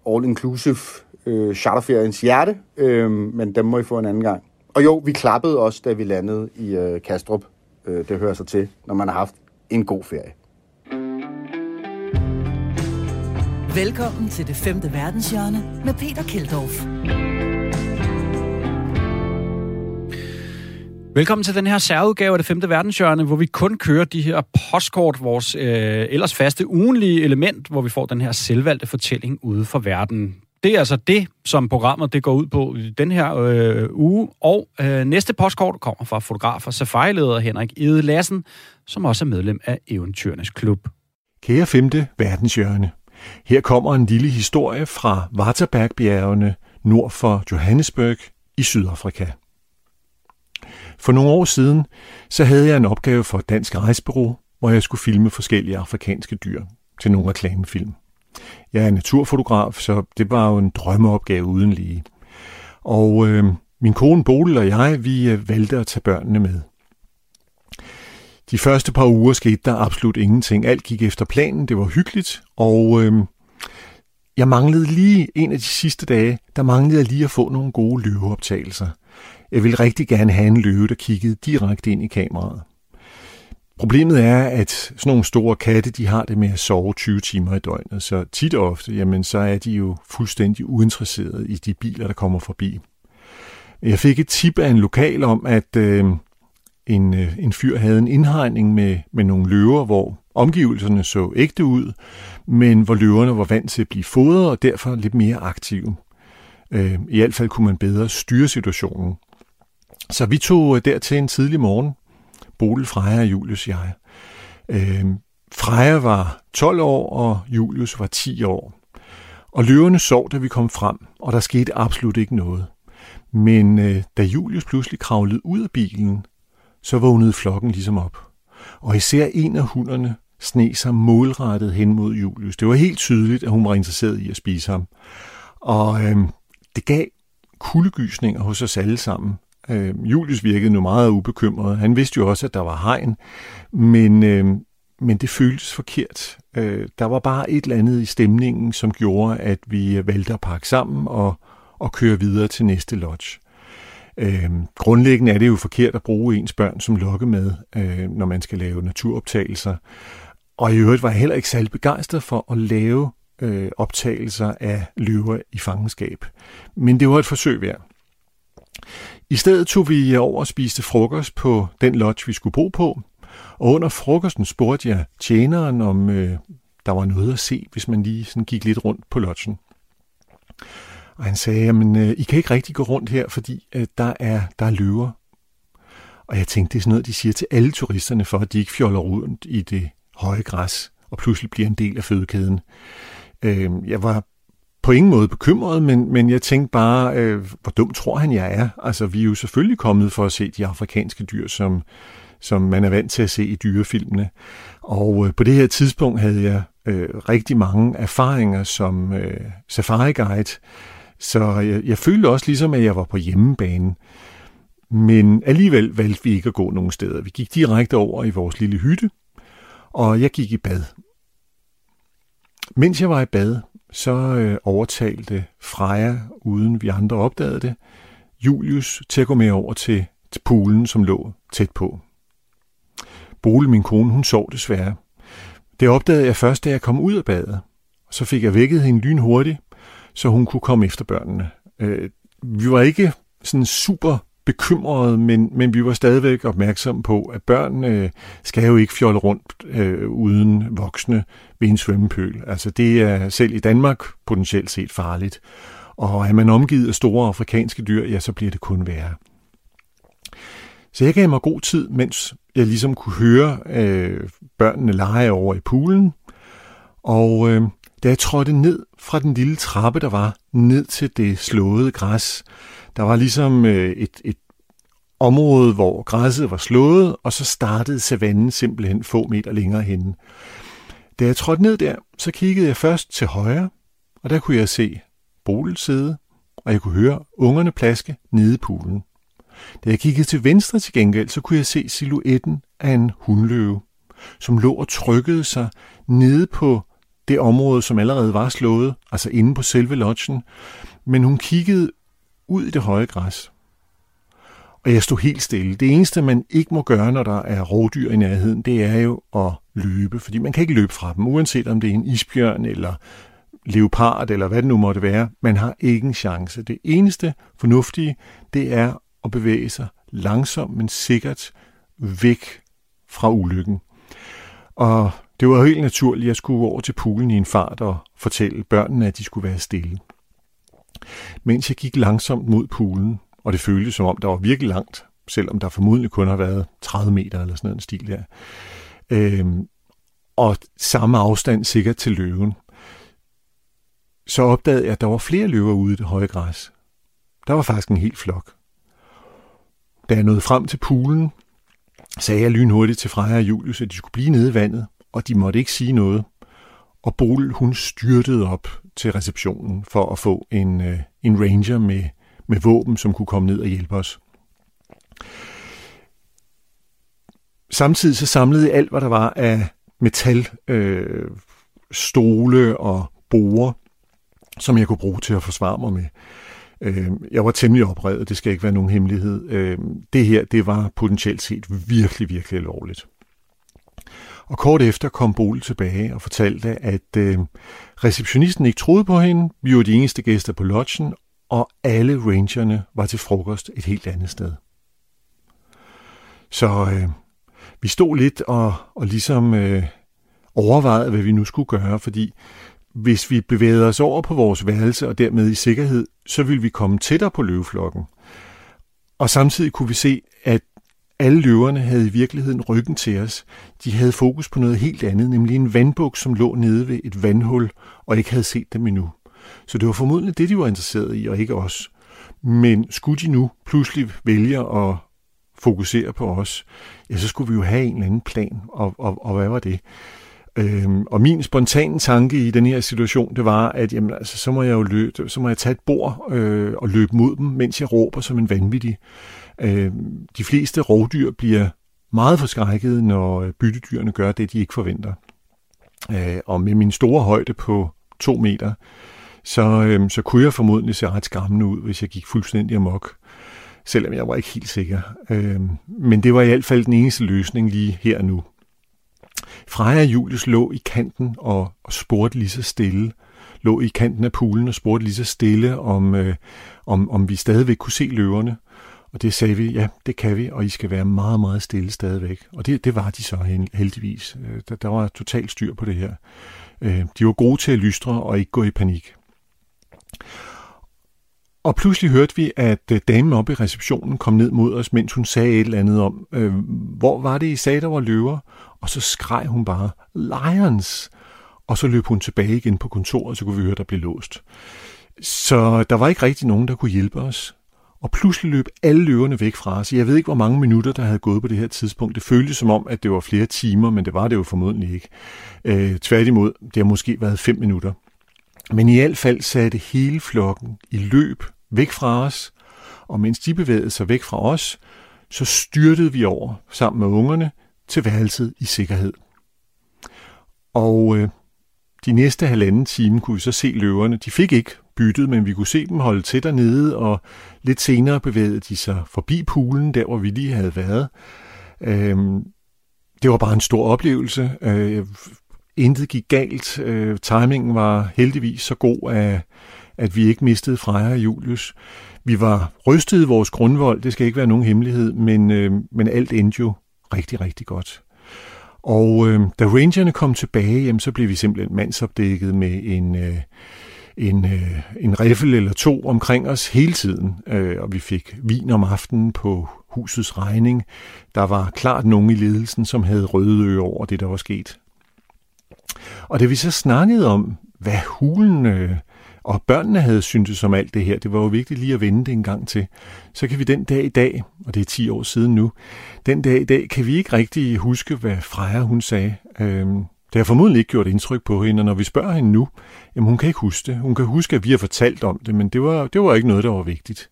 all-inclusive øh, charterferiens hjerte. Øh, men dem må I få en anden gang. Og jo, vi klappede også, da vi landede i øh, Kastrup. Øh, det hører sig til, når man har haft en god ferie. Velkommen til det femte verdenshjørne med Peter Keldorf. Velkommen til den her særudgave af det femte verdenshjørne, hvor vi kun kører de her postkort, vores øh, ellers faste ugenlige element, hvor vi får den her selvvalgte fortælling ude for verden. Det er altså det, som programmet det går ud på i den her øh, uge. Og øh, næste postkort kommer fra fotograf og safari-leder Henrik Ede Lassen, som også er medlem af Eventyrenes Klub. Kære femte verdenshjørne. Her kommer en lille historie fra Waterbergbjergene nord for Johannesburg i Sydafrika. For nogle år siden, så havde jeg en opgave for et dansk rejsebureau, hvor jeg skulle filme forskellige afrikanske dyr til nogle reklamefilm. Jeg er naturfotograf, så det var jo en drømmeopgave uden lige. Og øh, min kone Bodil og jeg, vi øh, valgte at tage børnene med. De første par uger skete der absolut ingenting. Alt gik efter planen, det var hyggeligt, og øh, jeg manglede lige en af de sidste dage, der manglede jeg lige at få nogle gode løveoptagelser. Jeg ville rigtig gerne have en løve, der kiggede direkte ind i kameraet. Problemet er, at sådan nogle store katte, de har det med at sove 20 timer i døgnet, så tit og ofte, jamen, så er de jo fuldstændig uinteresserede i de biler, der kommer forbi. Jeg fik et tip af en lokal om, at øh, en, øh, en fyr havde en indhegning med, med nogle løver, hvor omgivelserne så ægte ud, men hvor løverne var vant til at blive fodret og derfor lidt mere aktive. Øh, I hvert fald kunne man bedre styre situationen. Så vi tog øh, dertil en tidlig morgen, Bodil, Freja og Julius jeg. Øh, Freja var 12 år, og Julius var 10 år. Og løverne sov, da vi kom frem, og der skete absolut ikke noget. Men øh, da Julius pludselig kravlede ud af bilen, så vågnede flokken ligesom op. Og især en af hunderne sne sig målrettet hen mod Julius. Det var helt tydeligt, at hun var interesseret i at spise ham. Og øh, det gav kuldegysninger hos os alle sammen. Øh, Julius virkede nu meget ubekymret. Han vidste jo også, at der var hegn, men, øh, men det føltes forkert. Øh, der var bare et eller andet i stemningen, som gjorde, at vi øh, valgte at pakke sammen og, og køre videre til næste lodge. Øh, grundlæggende er det jo forkert at bruge ens børn som lokkemad, øh, når man skal lave naturoptagelser. Og i øvrigt var jeg heller ikke særlig begejstret for at lave øh, optagelser af løver i fangenskab. Men det var et forsøg værd. I stedet tog vi over og spiste frokost på den lodge, vi skulle bo på. Og under frokosten spurgte jeg tjeneren, om øh, der var noget at se, hvis man lige sådan gik lidt rundt på lodgen. Og han sagde, at øh, I kan ikke rigtig gå rundt her, fordi øh, der, er, der er løver. Og jeg tænkte, det er sådan noget, de siger til alle turisterne, for at de ikke fjoller rundt i det høje græs, og pludselig bliver en del af fødekæden. Øh, jeg var på ingen måde bekymret, men, men jeg tænkte bare, øh, hvor dum tror han, jeg er? Altså, vi er jo selvfølgelig kommet for at se de afrikanske dyr, som, som man er vant til at se i dyrefilmene. Og øh, på det her tidspunkt havde jeg øh, rigtig mange erfaringer som øh, safari-guide, så jeg, jeg følte også ligesom, at jeg var på hjemmebane. Men alligevel valgte vi ikke at gå nogen steder. Vi gik direkte over i vores lille hytte, og jeg gik i bad. Mens jeg var i bad, så øh, overtalte Freja, uden vi andre opdagede det, Julius til at gå med over til, til poolen, som lå tæt på. Bole, min kone, hun sov desværre. Det opdagede jeg først, da jeg kom ud af badet. Så fik jeg vækket hende lynhurtigt, så hun kunne komme efter børnene. Øh, vi var ikke sådan super bekymrede, men, men vi var stadigvæk opmærksomme på, at børn øh, skal jo ikke fjolle rundt øh, uden voksne ved en svømmepøl. Altså det er selv i Danmark potentielt set farligt. Og er man omgivet af store afrikanske dyr, ja, så bliver det kun værre. Så jeg gav mig god tid, mens jeg ligesom kunne høre øh, børnene lege over i poolen. Og øh, Da jeg trådte ned fra den lille trappe, der var, ned til det slåede græs, der var ligesom øh, et, et område, hvor græsset var slået, og så startede savannen simpelthen få meter længere henne. Da jeg trådte ned der, så kiggede jeg først til højre, og der kunne jeg se Bolet sidde, og jeg kunne høre ungerne plaske nede i poolen. Da jeg kiggede til venstre til gengæld, så kunne jeg se silhuetten af en hundløve, som lå og trykkede sig nede på det område, som allerede var slået, altså inde på selve lodgen, men hun kiggede ud i det høje græs. Og jeg stod helt stille. Det eneste, man ikke må gøre, når der er rovdyr i nærheden, det er jo at løbe, fordi man kan ikke løbe fra dem, uanset om det er en isbjørn eller leopard eller hvad det nu måtte være. Man har ikke en chance. Det eneste fornuftige, det er at bevæge sig langsomt, men sikkert væk fra ulykken. Og det var helt naturligt, at jeg skulle over til poolen i en fart og fortælle børnene, at de skulle være stille. Mens jeg gik langsomt mod poolen, og det føltes som om, der var virkelig langt, selvom der formodentlig kun har været 30 meter eller sådan en stil der. Øhm, og samme afstand sikkert til løven. Så opdagede jeg, at der var flere løver ude i det høje græs. Der var faktisk en hel flok. Da jeg nåede frem til poolen, sagde jeg lynhurtigt til Freja og Julius, at de skulle blive nede i vandet, og de måtte ikke sige noget. Og Bol, hun styrtede op til receptionen for at få en, øh, en ranger med, med våben, som kunne komme ned og hjælpe os. Samtidig så samlede jeg alt, hvad der var af metal, øh, stole og borer, som jeg kunne bruge til at forsvare mig med. Øh, jeg var temmelig oprevet, det skal ikke være nogen hemmelighed. Øh, det her, det var potentielt set virkelig, virkelig alvorligt. Og kort efter kom Bol tilbage og fortalte, at øh, receptionisten ikke troede på hende. Vi var de eneste gæster på lodgen, og alle rangerne var til frokost et helt andet sted. Så øh, vi stod lidt og, og ligesom øh, overvejede, hvad vi nu skulle gøre, fordi hvis vi bevægede os over på vores værelse og dermed i sikkerhed, så ville vi komme tættere på løveflokken. Og samtidig kunne vi se, alle løverne havde i virkeligheden ryggen til os. De havde fokus på noget helt andet, nemlig en vandbuk, som lå nede ved et vandhul, og ikke havde set dem endnu. Så det var formodentlig det, de var interesseret i, og ikke os. Men skulle de nu pludselig vælge at fokusere på os, ja, så skulle vi jo have en eller anden plan, og, og, og hvad var det? Øhm, og min spontane tanke i den her situation, det var, at jamen, altså, så må jeg jo løbe, så må jeg tage et bord øh, og løbe mod dem, mens jeg råber som en vanvittig. Øhm, de fleste rovdyr bliver meget forskrækket, når øh, byttedyrene gør det, de ikke forventer. Øh, og med min store højde på to meter, så, øhm, så kunne jeg formodentlig se ret skræmmende ud, hvis jeg gik fuldstændig amok. Selvom jeg var ikke helt sikker. Øhm, men det var i hvert fald den eneste løsning lige her og nu. Freja og Julius lå i kanten og, og spurgte lige så stille, lå i kanten af poolen og spurgte lige så stille, om, øh, om, om vi stadigvæk kunne se løverne. Og det sagde vi, ja, det kan vi, og I skal være meget, meget stille stadigvæk. Og det, det var de så heldigvis. Øh, der, der var totalt styr på det her. Øh, de var gode til at lystre og ikke gå i panik. Og pludselig hørte vi, at øh, damen oppe i receptionen kom ned mod os, mens hun sagde et eller andet om, øh, hvor var det, I sagde, der var løver? Og så skreg hun bare, Lions! Og så løb hun tilbage igen på kontoret, så kunne vi høre, der blev låst. Så der var ikke rigtig nogen, der kunne hjælpe os. Og pludselig løb alle løverne væk fra os. Jeg ved ikke, hvor mange minutter, der havde gået på det her tidspunkt. Det føltes som om, at det var flere timer, men det var det jo formodentlig ikke. Øh, tværtimod, det har måske været fem minutter. Men i hvert fald satte hele flokken i løb væk fra os, og mens de bevægede sig væk fra os, så styrtede vi over sammen med ungerne til værelset i sikkerhed. Og øh, de næste halvanden time kunne vi så se løverne. De fik ikke byttet, men vi kunne se dem holde til dernede, og lidt senere bevægede de sig forbi poolen, der hvor vi lige havde været. Øh, det var bare en stor oplevelse. Øh, intet gik galt. Øh, timingen var heldigvis så god, at, at vi ikke mistede Freja og Julius. Vi var rystet i vores grundvold, det skal ikke være nogen hemmelighed, men, øh, men alt endte jo rigtig, rigtig godt. Og øh, da rangerne kom tilbage, jamen, så blev vi simpelthen mandsopdækket med en, øh, en, øh, en riffel eller to omkring os hele tiden. Øh, og vi fik vin om aftenen på husets regning. Der var klart nogen i ledelsen, som havde røde øer over det, der var sket. Og da vi så snakkede om, hvad hulen øh, og børnene havde syntes om alt det her. Det var jo vigtigt lige at vende det en gang til. Så kan vi den dag i dag, og det er 10 år siden nu, den dag i dag kan vi ikke rigtig huske, hvad Freja hun sagde. Øhm, det har formodentlig ikke gjort indtryk på hende, og når vi spørger hende nu, jamen hun kan ikke huske det. Hun kan huske, at vi har fortalt om det, men det var, det var ikke noget, der var vigtigt.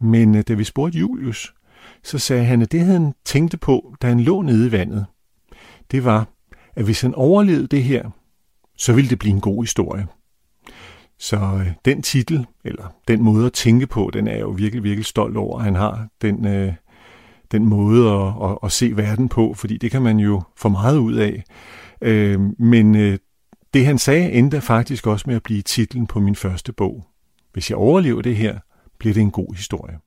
Men øh, da vi spurgte Julius, så sagde han, at det han tænkte på, da han lå nede i vandet, det var, at hvis han overlevede det her, så ville det blive en god historie. Så øh, den titel, eller den måde at tænke på, den er jeg jo virkelig, virkelig stolt over, at han har den, øh, den måde at, at, at se verden på, fordi det kan man jo få meget ud af. Øh, men øh, det han sagde endte faktisk også med at blive titlen på min første bog. Hvis jeg overlever det her, bliver det en god historie.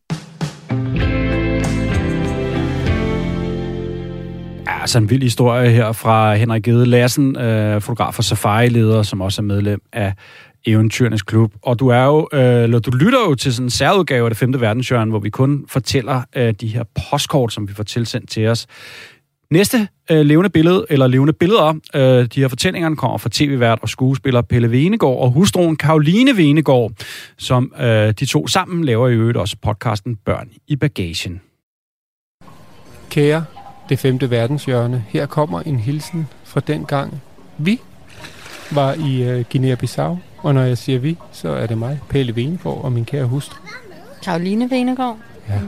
Ja, altså en vild historie her fra Henrik Gede Lassen, øh, fotograf og safari-leder, som også er medlem af Eventyrernes Klub. Og du er jo, øh, eller du lytter jo til sådan en særudgave af det femte verdenshjørne, hvor vi kun fortæller øh, de her postkort, som vi får tilsendt til os. Næste øh, levende billede, eller levende billeder, øh, de her fortællinger kommer fra tv-vært og skuespiller Pelle Venegård og hustruen Karoline Venegård, som øh, de to sammen laver i øvrigt også podcasten Børn i bagagen. Kære det femte verdenshjørne, her kommer en hilsen fra den gang vi var i øh, Guinea-Bissau. Og når jeg siger vi, så er det mig, Pelle Venegård og min kære hustru. Karoline Venegård. Ja.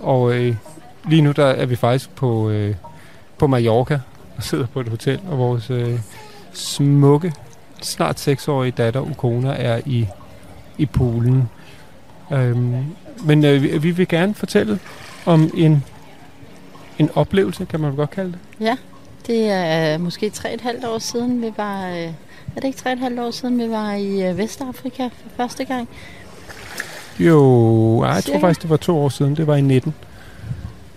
Og øh, lige nu der er vi faktisk på, øh, på Mallorca og sidder på et hotel, og vores øh, smukke, snart seksårige datter Ukona er i, i poolen. Øhm, men øh, vi, vi vil gerne fortælle om en, en oplevelse, kan man godt kalde det. Ja, det er måske tre et halvt år siden, vi var... Øh, er det ikke tre et halvt år siden, vi var i øh, Vestafrika for første gang? Jo, ej, jeg tror faktisk, det var to år siden. Det var i 19.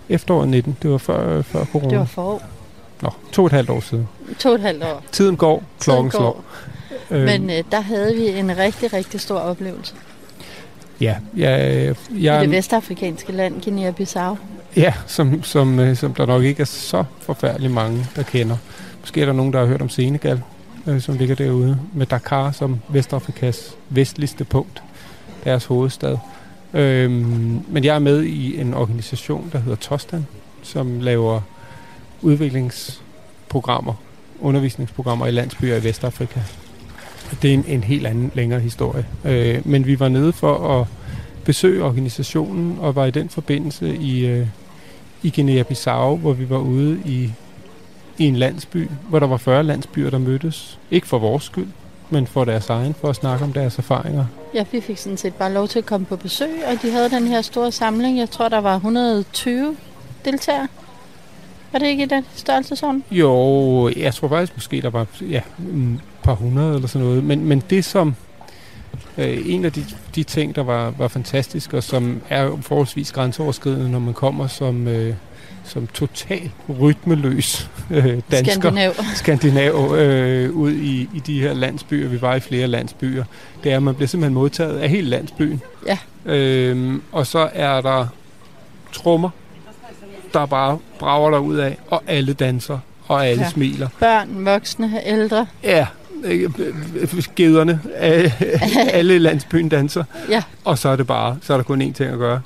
Efteråret 19. Det var før, før corona. Det var forår. Nå, to og et halvt år siden. To et halvt år. Tiden går, klokken Tiden går. slår. Øhm, Men øh, der havde vi en rigtig, rigtig stor oplevelse. ja, jeg, I jeg, det vestafrikanske land, Guinea-Bissau. ja som, som, øh, som der nok ikke er så forfærdeligt mange, der kender. Måske er der nogen, der har hørt om Senegal, øh, som ligger derude, med Dakar som Vestafrikas vestligste punkt, deres hovedstad. Øh, men jeg er med i en organisation, der hedder Tostan, som laver udviklingsprogrammer, undervisningsprogrammer i landsbyer i Vestafrika. Det er en, en helt anden længere historie. Øh, men vi var nede for at besøge organisationen, og var i den forbindelse i, øh, i Guinea-Bissau, hvor vi var ude i, i en landsby, hvor der var 40 landsbyer, der mødtes. Ikke for vores skyld, men for deres egen, for at snakke om deres erfaringer. Ja, vi fik sådan set bare lov til at komme på besøg, og de havde den her store samling. Jeg tror, der var 120 deltagere. Var det ikke i den størrelsesorden? Jo, jeg tror faktisk måske, der var ja, et par hundrede eller sådan noget. Men, men det som... Øh, en af de, de ting, der var, var fantastisk, og som er forholdsvis grænseoverskridende, når man kommer som, øh, som total rytmeløs øh, dansker, Skandinav. skandinav øh, ud i, i de her landsbyer. Vi var i flere landsbyer. Det er, at man bliver simpelthen modtaget af hele landsbyen. Ja. Øhm, og så er der trommer, der bare brager der ud af, og alle danser, og alle Ja. smiler. Børn, voksne, ældre. Ja, øh, gederne, *laughs* alle landsbyen danser. Ja. Og så er det bare, så er der kun én ting at gøre.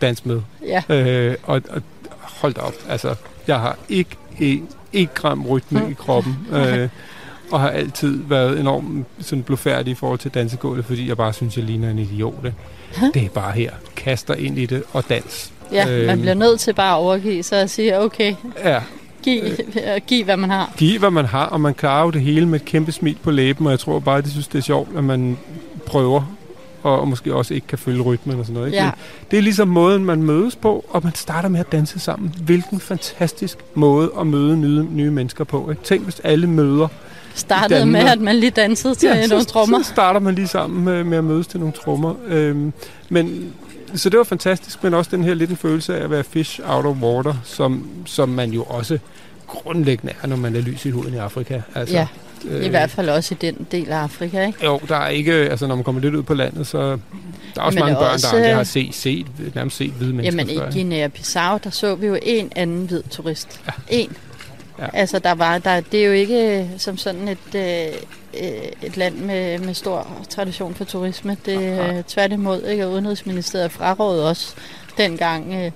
Dans med. Ja. Øh, og, og hold da op, altså, jeg har ikke en, ikke gram rytme i kroppen. *laughs* Øh, og har altid været enormt sådan blufærdig i forhold til dansegulvet, fordi jeg bare synes, jeg ligner en idiot. Det er bare her. Kaster ind i det og dans. Ja, man Øhm. bliver nødt til bare at overgive sig og sige, okay, Ja, giv, øh. giv hvad man har. give hvad man har, og man klarer jo det hele med et kæmpe smil på læben, og jeg tror bare, de synes, det er sjovt, at man prøver, og, måske også ikke kan følge rytmen og sådan noget. Ikke? Ja. Men Det er ligesom måden, man mødes på, og man starter med at danse sammen. Hvilken fantastisk måde at møde nye, nye mennesker på. Ikke? Tænk, hvis alle møder Startede med, at man lige dansede til ja, nogle trommer. så starter man lige sammen med, med at mødes til nogle trommer. Øhm, men, så det var fantastisk, men også den her lidt en følelse af at være fish out of water, som, som man jo også grundlæggende er, når man er lys i huden i Afrika. Altså, Ja, I hvert fald også i den del af Afrika, ikke? Jo, der er ikke, altså når man kommer lidt ud på landet, så der er også Men mange børn, også, der aldrig øh, har set, set, nærmest set hvide mennesker Jamen før. i Guinea-Bissau, der så vi jo en anden hvid turist. Ja. En. Ja. Altså der var, der, det er jo ikke som sådan et, øh, øh, et land med, med stor tradition for turisme. Det er tværtimod, ikke? Og Udenrigsministeriet frarådede også dengang øh,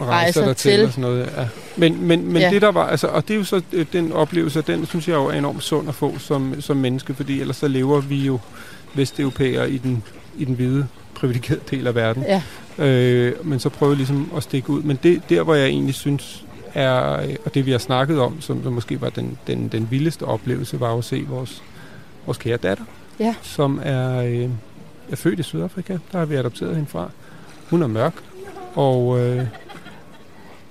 rejser der til. og sådan noget. Ja. Men, men, men Ja. det der var, altså, og det er jo så øh, den oplevelse, den synes jeg jo er enormt sund at få som, som menneske, fordi ellers så lever vi jo vesteuropæere i den, i den hvide privilegerede del af verden. Ja. Øh, men så prøve ligesom at stikke ud. Men det, der, hvor jeg egentlig synes er, øh, og det vi har snakket om, som, som måske var den, den, den vildeste oplevelse, var at se vores, vores kære datter, Ja. som er, øh, er født i Sydafrika. Der har vi adopteret hende fra. Hun er mørk, og øh,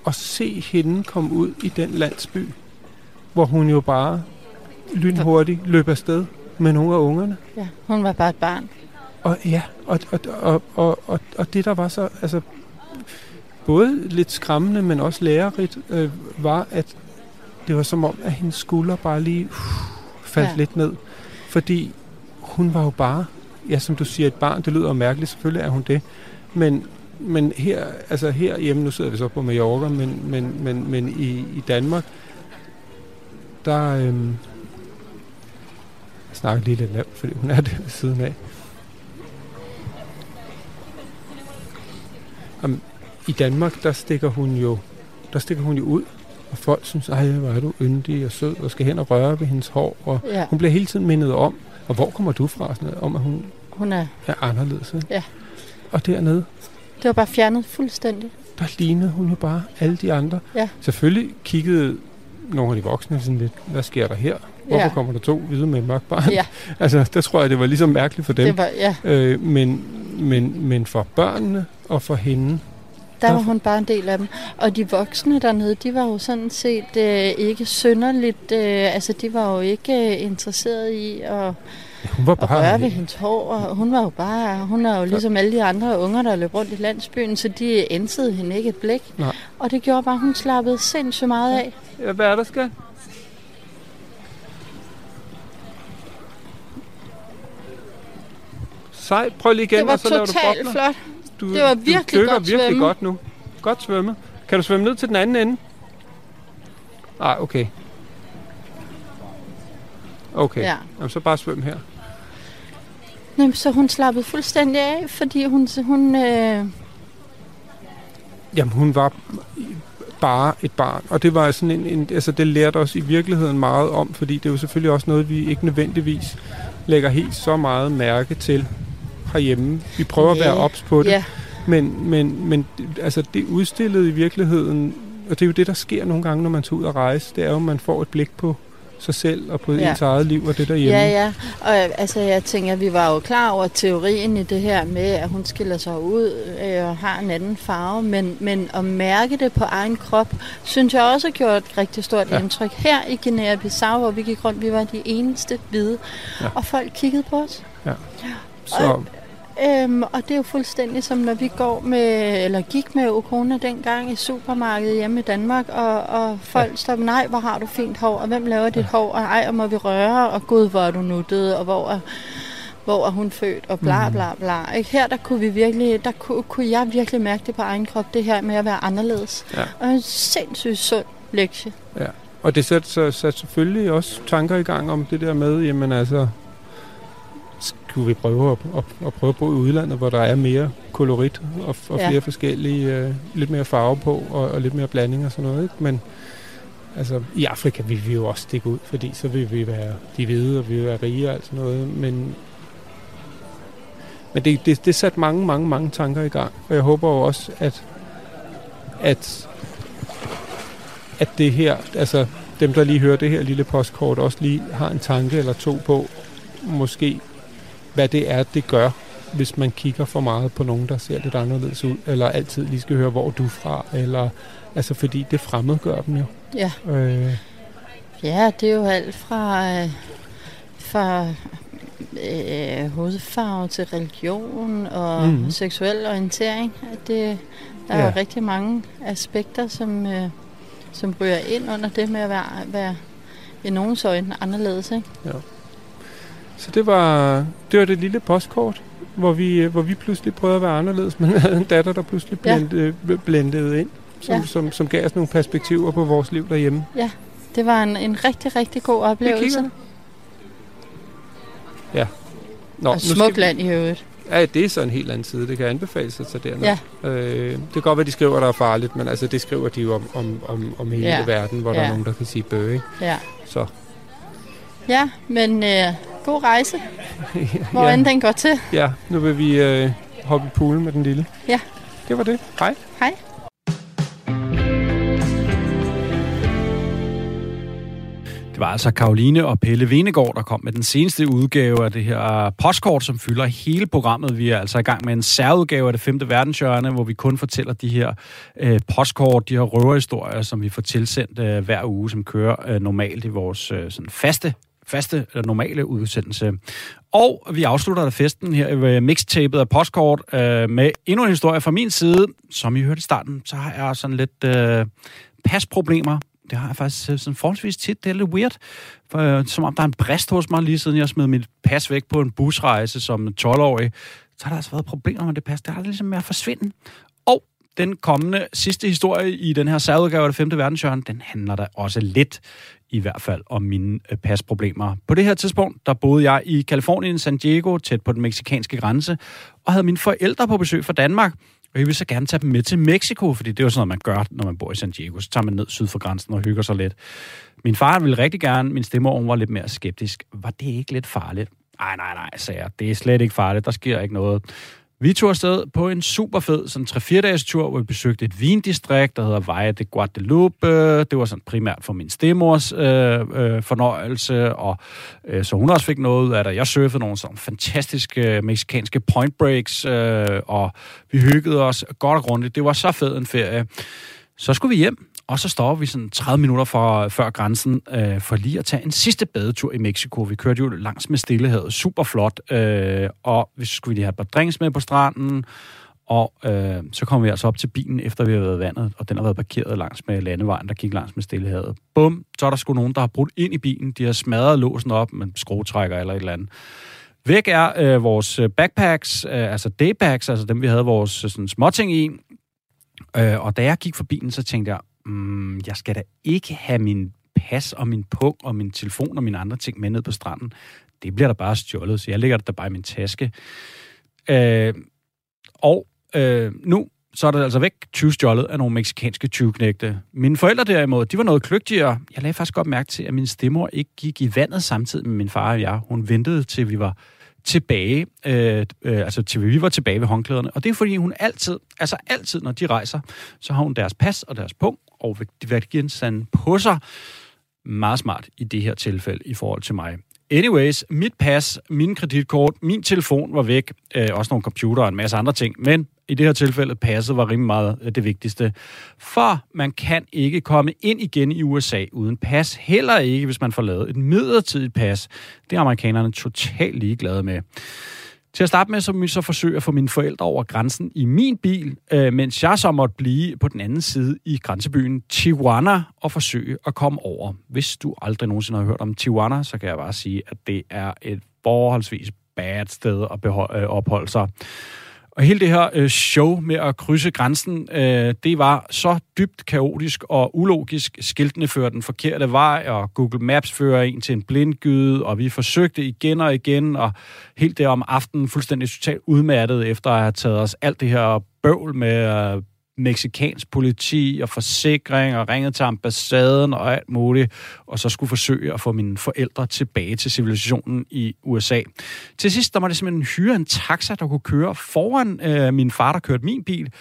at se hende komme ud i den landsby, hvor hun jo bare lynhurtigt løb afsted med nogle af ungerne. Ja, hun var bare et barn. Og ja, og, og, og, og, og, og det der var så, altså både lidt skræmmende, men også lærerigt, øh, var, at det var som om, at hendes skulder bare lige uh, faldt ja. lidt ned. Fordi hun var jo bare, ja som du siger, et barn, det lyder jo mærkeligt, selvfølgelig er hun det, men, men her, altså herhjemme, nu sidder vi så på Mallorca, men, men, men, men i, i Danmark, der, øhm, jeg snakker lige lidt lavt, fordi hun er det ved siden af. Om, I Danmark, der stikker hun jo, der stikker hun jo ud, og folk synes, ej, hvor er du yndig og sød, og skal hen og røre ved hendes hår, og Ja, hun bliver hele tiden mindet om, og hvor kommer du fra, sådan noget, om at hun hun er, er anderledes. Ikke? Ja. Og dernede, det var bare fjernet fuldstændig. der lignede hun jo bare alle de andre. Ja. Selvfølgelig kiggede nogle af de voksne sådan lidt, hvad sker der her? Hvorfor Ja. kommer der to hvide med et mørkt barn? Ja, *laughs* Altså, der tror jeg, det var ligesom mærkeligt for dem. det var, ja, Øh, men, men, men for børnene og for hende, der var hun bare en del af dem. Og de voksne dernede, de var jo sådan set øh, ikke synderligt, øh, altså de var jo ikke øh, interesseret i at, hun var bare... røre ved hendes hår, og hun var jo bare, hun er jo ligesom alle de andre unger, der løb rundt i landsbyen, så de ænsede hende ikke et blik. Nej. Og det gjorde bare, at hun slappede sindssygt meget af. Ja, hvad er der skal? Sej, prøv lige igen, Det var og så laver du totalt bobler. flot. Du, Det var du virkelig dykker godt virkelig svømme. godt nu. Godt svømme. Kan du svømme ned til den anden ende? Nej, okay. Okay, Ja. Jamen, så bare svøm her. Jamen, så hun slappede fuldstændig af, fordi hun, hun øh, Jamen, hun var bare et barn, og det var sådan en, en altså det lærte os i virkeligheden meget om, fordi det er jo selvfølgelig også noget, vi ikke nødvendigvis lægger helt så meget mærke til herhjemme. Vi prøver at være ops på det, ja, men, men, men altså det udstillede i virkeligheden, og det er jo det, der sker nogle gange, når man tager ud og rejse, det er jo, at man får et blik på sig selv og på Ja. ja. ens eget liv og det derhjemme. ja, ja. Og altså, jeg tænker, vi var jo klar over teorien i det her med, at hun skiller sig ud øh, og har en anden farve, men, men at mærke det på egen krop, synes jeg også har gjort et rigtig stort ja. Ja. indtryk. Her i Guinea-Bissau, hvor vi gik rundt, vi var de eneste hvide, ja. Ja. og folk kiggede på os. Så, Øhm, og det er jo fuldstændig som når vi går med, eller gik med Okona dengang i supermarkedet hjemme i Danmark, og, og folk ja. stopper, nej, hvor har du fint hår, og hvem laver dit hår, og ej, og må vi røre, og gud, hvor er du nuttet, og hvor er, hvor er hun født, og bla bla bla. Ikke? Her der kunne vi virkelig, der kunne, kunne jeg virkelig mærke det på egen krop, det her med at være anderledes. Ja. Og en sindssygt sund lektie. ja. Og det satte så, sat selvfølgelig også tanker i gang om det der med, jamen altså, skulle vi prøve at, at, at prøve at bo i udlandet, hvor der er mere kolorit og, og Ja. flere forskellige, øh, lidt mere farve på og, og lidt mere blanding og sådan noget. Ikke? Men altså, i Afrika vil vi jo også stikke ud, fordi så vil vi være de hvide, og vi vil være rige og alt sådan noget. Men, men det, det, det satte mange, mange, mange tanker i gang. Og jeg håber jo også, at, at, at det her, altså dem, der lige hører det her lille postkort, også lige har en tanke eller to på, måske, hvad det er, det gør, hvis man kigger for meget på nogen, der ser lidt anderledes ud, eller altid lige skal høre, hvor er du er fra, eller, altså fordi det fremmedgør dem jo. Ja. Øh, Ja, det er jo alt fra, øh, fra øh, hovedfarve til religion og mm. seksuel orientering. At Det, der er Ja. jo rigtig mange aspekter, som, øh, som ryger ind under det med at være, være i nogens øjne anderledes. Ikke? Så det var, det var det lille postkort, hvor vi, øh, hvor vi pludselig prøvede at være anderledes, men havde en datter, der pludselig Ja. blendede, blendede ind, som, Ja. som, som gav os nogle perspektiver på vores liv derhjemme. Det var en, en rigtig, rigtig god oplevelse. Ja. Nå, Og smukt vi- land i øvrigt. Ja, det er så en helt anden side. Det kan anbefales at tage derned. Ja. Øh, det kan godt være, de skriver, der er farligt, men altså, det skriver de jo om, om, om, om hele Ja. verden, hvor der Ja. er nogen, der kan sige bøge. Ja. Så Ja, men øh, god rejse, *laughs* hvor ja, end den går til. ja, nu vil vi øh, hoppe i poolen med den lille. Ja. Det var det. Hej. Hej. Det var altså Karoline og Pelle Venegård, der kom med den seneste udgave af det her postkort, som fylder hele programmet. Vi er altså i gang med en særudgave af det femte verdenshjørne, hvor vi kun fortæller de her øh, postkort, de her røverhistorier, som vi får tilsendt øh, hver uge, som kører øh, normalt i vores øh, sådan faste faste eller normale udsendelse. Og vi afslutter da festen her ved mixtapet af postkort øh, med endnu en historie fra min side. Som I hørte i starten, så har jeg sådan lidt øh, pasproblemer. Det har jeg faktisk øh, sådan forholdsvis tit. Det er lidt weird. For, øh, som om der er en brist hos mig, lige siden jeg smed mit pas væk på en busrejse som 12-årig. Så har der altså været problemer med det pas. Det har det ligesom med at forsvinde. Og den kommende sidste historie i den her særudgave af det femte verdenshjørne, den handler da også lidt i hvert fald om mine øh, pasproblemer. På det her tidspunkt, der boede jeg i Kalifornien, San Diego, tæt på den meksikanske grænse, og havde mine forældre på besøg fra Danmark. Og jeg ville så gerne tage dem med til Mexico, fordi det er jo sådan noget, man gør, når man bor i San Diego. Så tager man ned syd for grænsen og hygger sig lidt. Min far ville rigtig gerne, min stemmer var lidt mere skeptisk. Var det ikke lidt farligt? Nej, nej, nej, sagde jeg. Det er slet ikke farligt. Der sker ikke noget. Vi tog afsted på en super fed sådan 3-4 dages tur, hvor vi besøgte et vindistrikt, der hedder Valle de Guadalupe. Det var sådan primært for min stemors øh, øh, fornøjelse, og øh, så hun også fik noget ud af det. Jeg surfede nogle sådan fantastiske øh, meksikanske point breaks, øh, og vi hyggede os godt og grundigt. Det var så fed en ferie. Så skulle vi hjem, og så stopper vi sådan 30 minutter for, før grænsen øh, for lige at tage en sidste badetur i Mexico. Vi kørte jo langs med Stillehavet, super flot, øh, og vi skulle lige have et par drinks med på stranden, og øh, så kom vi altså op til bilen, efter vi havde været vandet, og den har været parkeret langs med landevejen, der gik langs med Stillehavet. Bum, så er der sgu nogen, der har brudt ind i bilen. De har smadret låsen op med skruetrækker eller et eller andet. Væk er øh, vores øh, backpacks, øh, altså daybags, altså dem, vi havde vores øh, sådan, småting i. Øh, og da jeg gik for bilen, så tænkte jeg, mm, jeg skal da ikke have min pas og min pung og min telefon og mine andre ting med ned på stranden. Det bliver der bare stjålet, så jeg lægger det der bare i min taske. Øh, og øh, nu så er det altså væk 20 stjålet af nogle meksikanske 20 Mine forældre derimod, de var noget kløgtigere. Jeg lagde faktisk godt mærke til, at min stemor ikke gik i vandet samtidig med min far og jeg. Hun ventede til vi var tilbage, øh, øh, altså til vi var tilbage ved håndklæderne. Og det er fordi, hun altid, altså altid, når de rejser, så har hun deres pas og deres punkt og værdigenstande på sig. Meget smart i det her tilfælde i forhold til mig. Anyways, mit pas, min kreditkort, min telefon var væk. Øh, også nogle computer og en masse andre ting. Men i det her tilfælde, passet var rimelig meget øh, det vigtigste. For man kan ikke komme ind igen i USA uden pas. Heller ikke, hvis man får lavet et midlertidigt pas. Det er amerikanerne totalt ligeglade med. Til at starte med, så må jeg så forsøge at få mine forældre over grænsen i min bil, øh, mens jeg så måtte blive på den anden side i grænsebyen Tijuana og forsøge at komme over. Hvis du aldrig nogensinde har hørt om Tijuana, så kan jeg bare sige, at det er et forholdsvis bad sted at øh, opholde sig. Og hele det her øh, show med at krydse grænsen, øh, det var så dybt kaotisk og ulogisk. Skiltene fører den forkerte vej, og Google Maps fører en til en blindgyde, og vi forsøgte igen og igen, og helt det om aftenen fuldstændig totalt udmattet, efter at have taget os alt det her bøvl med øh, meksikansk politi og forsikring og ringet til ambassaden og alt muligt, og så skulle forsøge at få mine forældre tilbage til civilisationen i USA. Til sidst, der måtte jeg simpelthen hyre en taxa, der kunne køre foran øh, min far, der kørte min bil,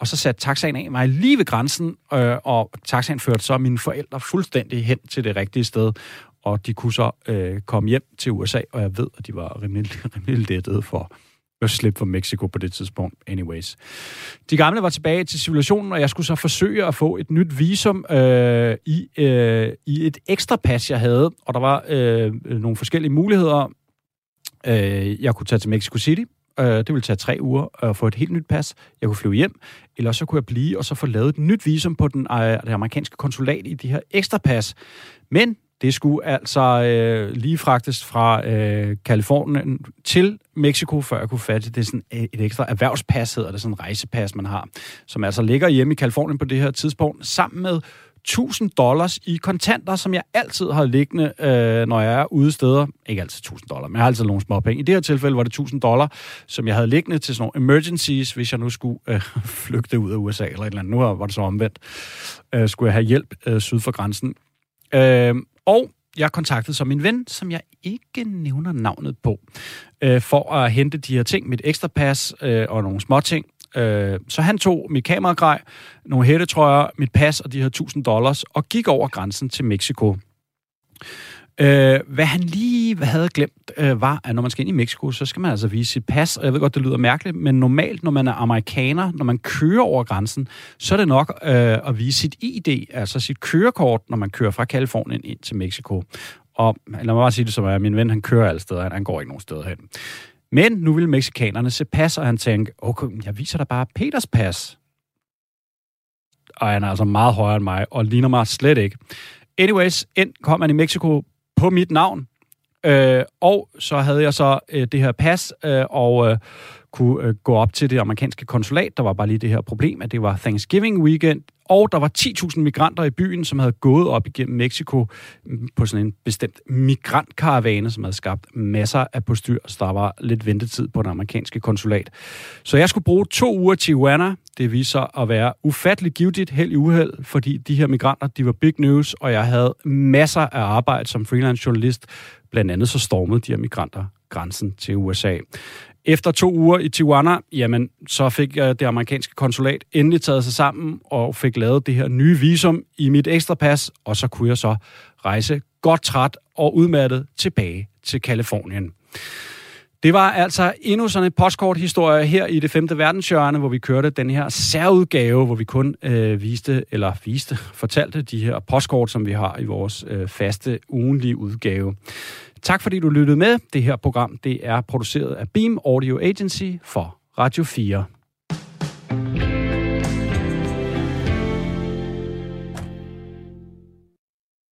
og så satte taxaen af mig lige ved grænsen, øh, og taxaen førte så mine forældre fuldstændig hen til det rigtige sted, og de kunne så øh, komme hjem til USA, og jeg ved, at de var rimelig, *laughs* rimelig lettede for at slippe for Mexico på det tidspunkt. Anyways. De gamle var tilbage til civilisationen, og jeg skulle så forsøge at få et nyt visum øh, i, øh, i et ekstra pas, jeg havde. Og der var øh, nogle forskellige muligheder. Øh, jeg kunne tage til Mexico City. Øh, det ville tage tre uger at få et helt nyt pas. Jeg kunne flyve hjem, eller så kunne jeg blive og så få lavet et nyt visum på den, øh, det amerikanske konsulat i de her ekstra pas. Men det skulle altså øh, lige fragtes fra øh, Kalifornien til Mexico, før jeg kunne fatte det. er sådan øh, et ekstra erhvervspas, hedder det, sådan en rejsepas, man har, som altså ligger hjemme i Kalifornien på det her tidspunkt, sammen med 1000 dollars i kontanter, som jeg altid har liggende, øh, når jeg er ude steder. Ikke altid 1000 dollar, men jeg har altid nogle små penge. I det her tilfælde var det 1000 dollar, som jeg havde liggende til sådan nogle emergencies, hvis jeg nu skulle øh, *laughs* flygte ud af USA eller et eller andet. Nu var det så omvendt. Øh, skulle jeg have hjælp øh, syd for grænsen. Øh, og jeg kontaktede så min ven, som jeg ikke nævner navnet på, øh, for at hente de her ting, mit ekstra pas øh, og nogle små ting. Øh, så han tog mit kameragrej, nogle hættetrøjer, mit pas og de her 1000 dollars, og gik over grænsen til Mexico. Øh, hvad han lige havde glemt, øh, var, at når man skal ind i Mexico, så skal man altså vise sit pas. Og jeg ved godt, det lyder mærkeligt, men normalt, når man er amerikaner, når man kører over grænsen, så er det nok øh, at vise sit ID, altså sit kørekort, når man kører fra Kalifornien ind til Mexico. Og lad mig bare sige det som er, min ven, han kører alle steder, han går ikke nogen steder hen. Men nu vil mexikanerne se pas, og han tænker, okay, jeg viser dig bare Peters pas. Og han er altså meget højere end mig, og ligner mig slet ikke. Anyways, ind kom han i Mexico på mit navn, øh, og så havde jeg så øh, det her pas, øh, og øh, kunne øh, gå op til det amerikanske konsulat. Der var bare lige det her problem, at det var Thanksgiving weekend, og der var 10.000 migranter i byen, som havde gået op igennem Mexico mm, på sådan en bestemt migrantkaravane, som havde skabt masser af postyr, så der var lidt ventetid på det amerikanske konsulat. Så jeg skulle bruge to uger til Tijuana. Det viser at være ufatteligt givetigt, held i uheld, fordi de her migranter, de var big news, og jeg havde masser af arbejde som freelance journalist. Blandt andet så stormede de her migranter grænsen til USA. Efter to uger i Tijuana, jamen, så fik øh, det amerikanske konsulat endelig taget sig sammen og fik lavet det her nye visum i mit ekstra pas, og så kunne jeg så rejse godt træt og udmattet tilbage til Kalifornien. Det var altså endnu sådan en postkorthistorie her i det femte verdenshjørne, hvor vi kørte den her særudgave, hvor vi kun øh, viste, eller viste, *laughs* fortalte de her postkort, som vi har i vores øh, faste ugenlige udgave. Tak fordi du lyttede med. Det her program det er produceret af Beam Audio Agency for Radio 4.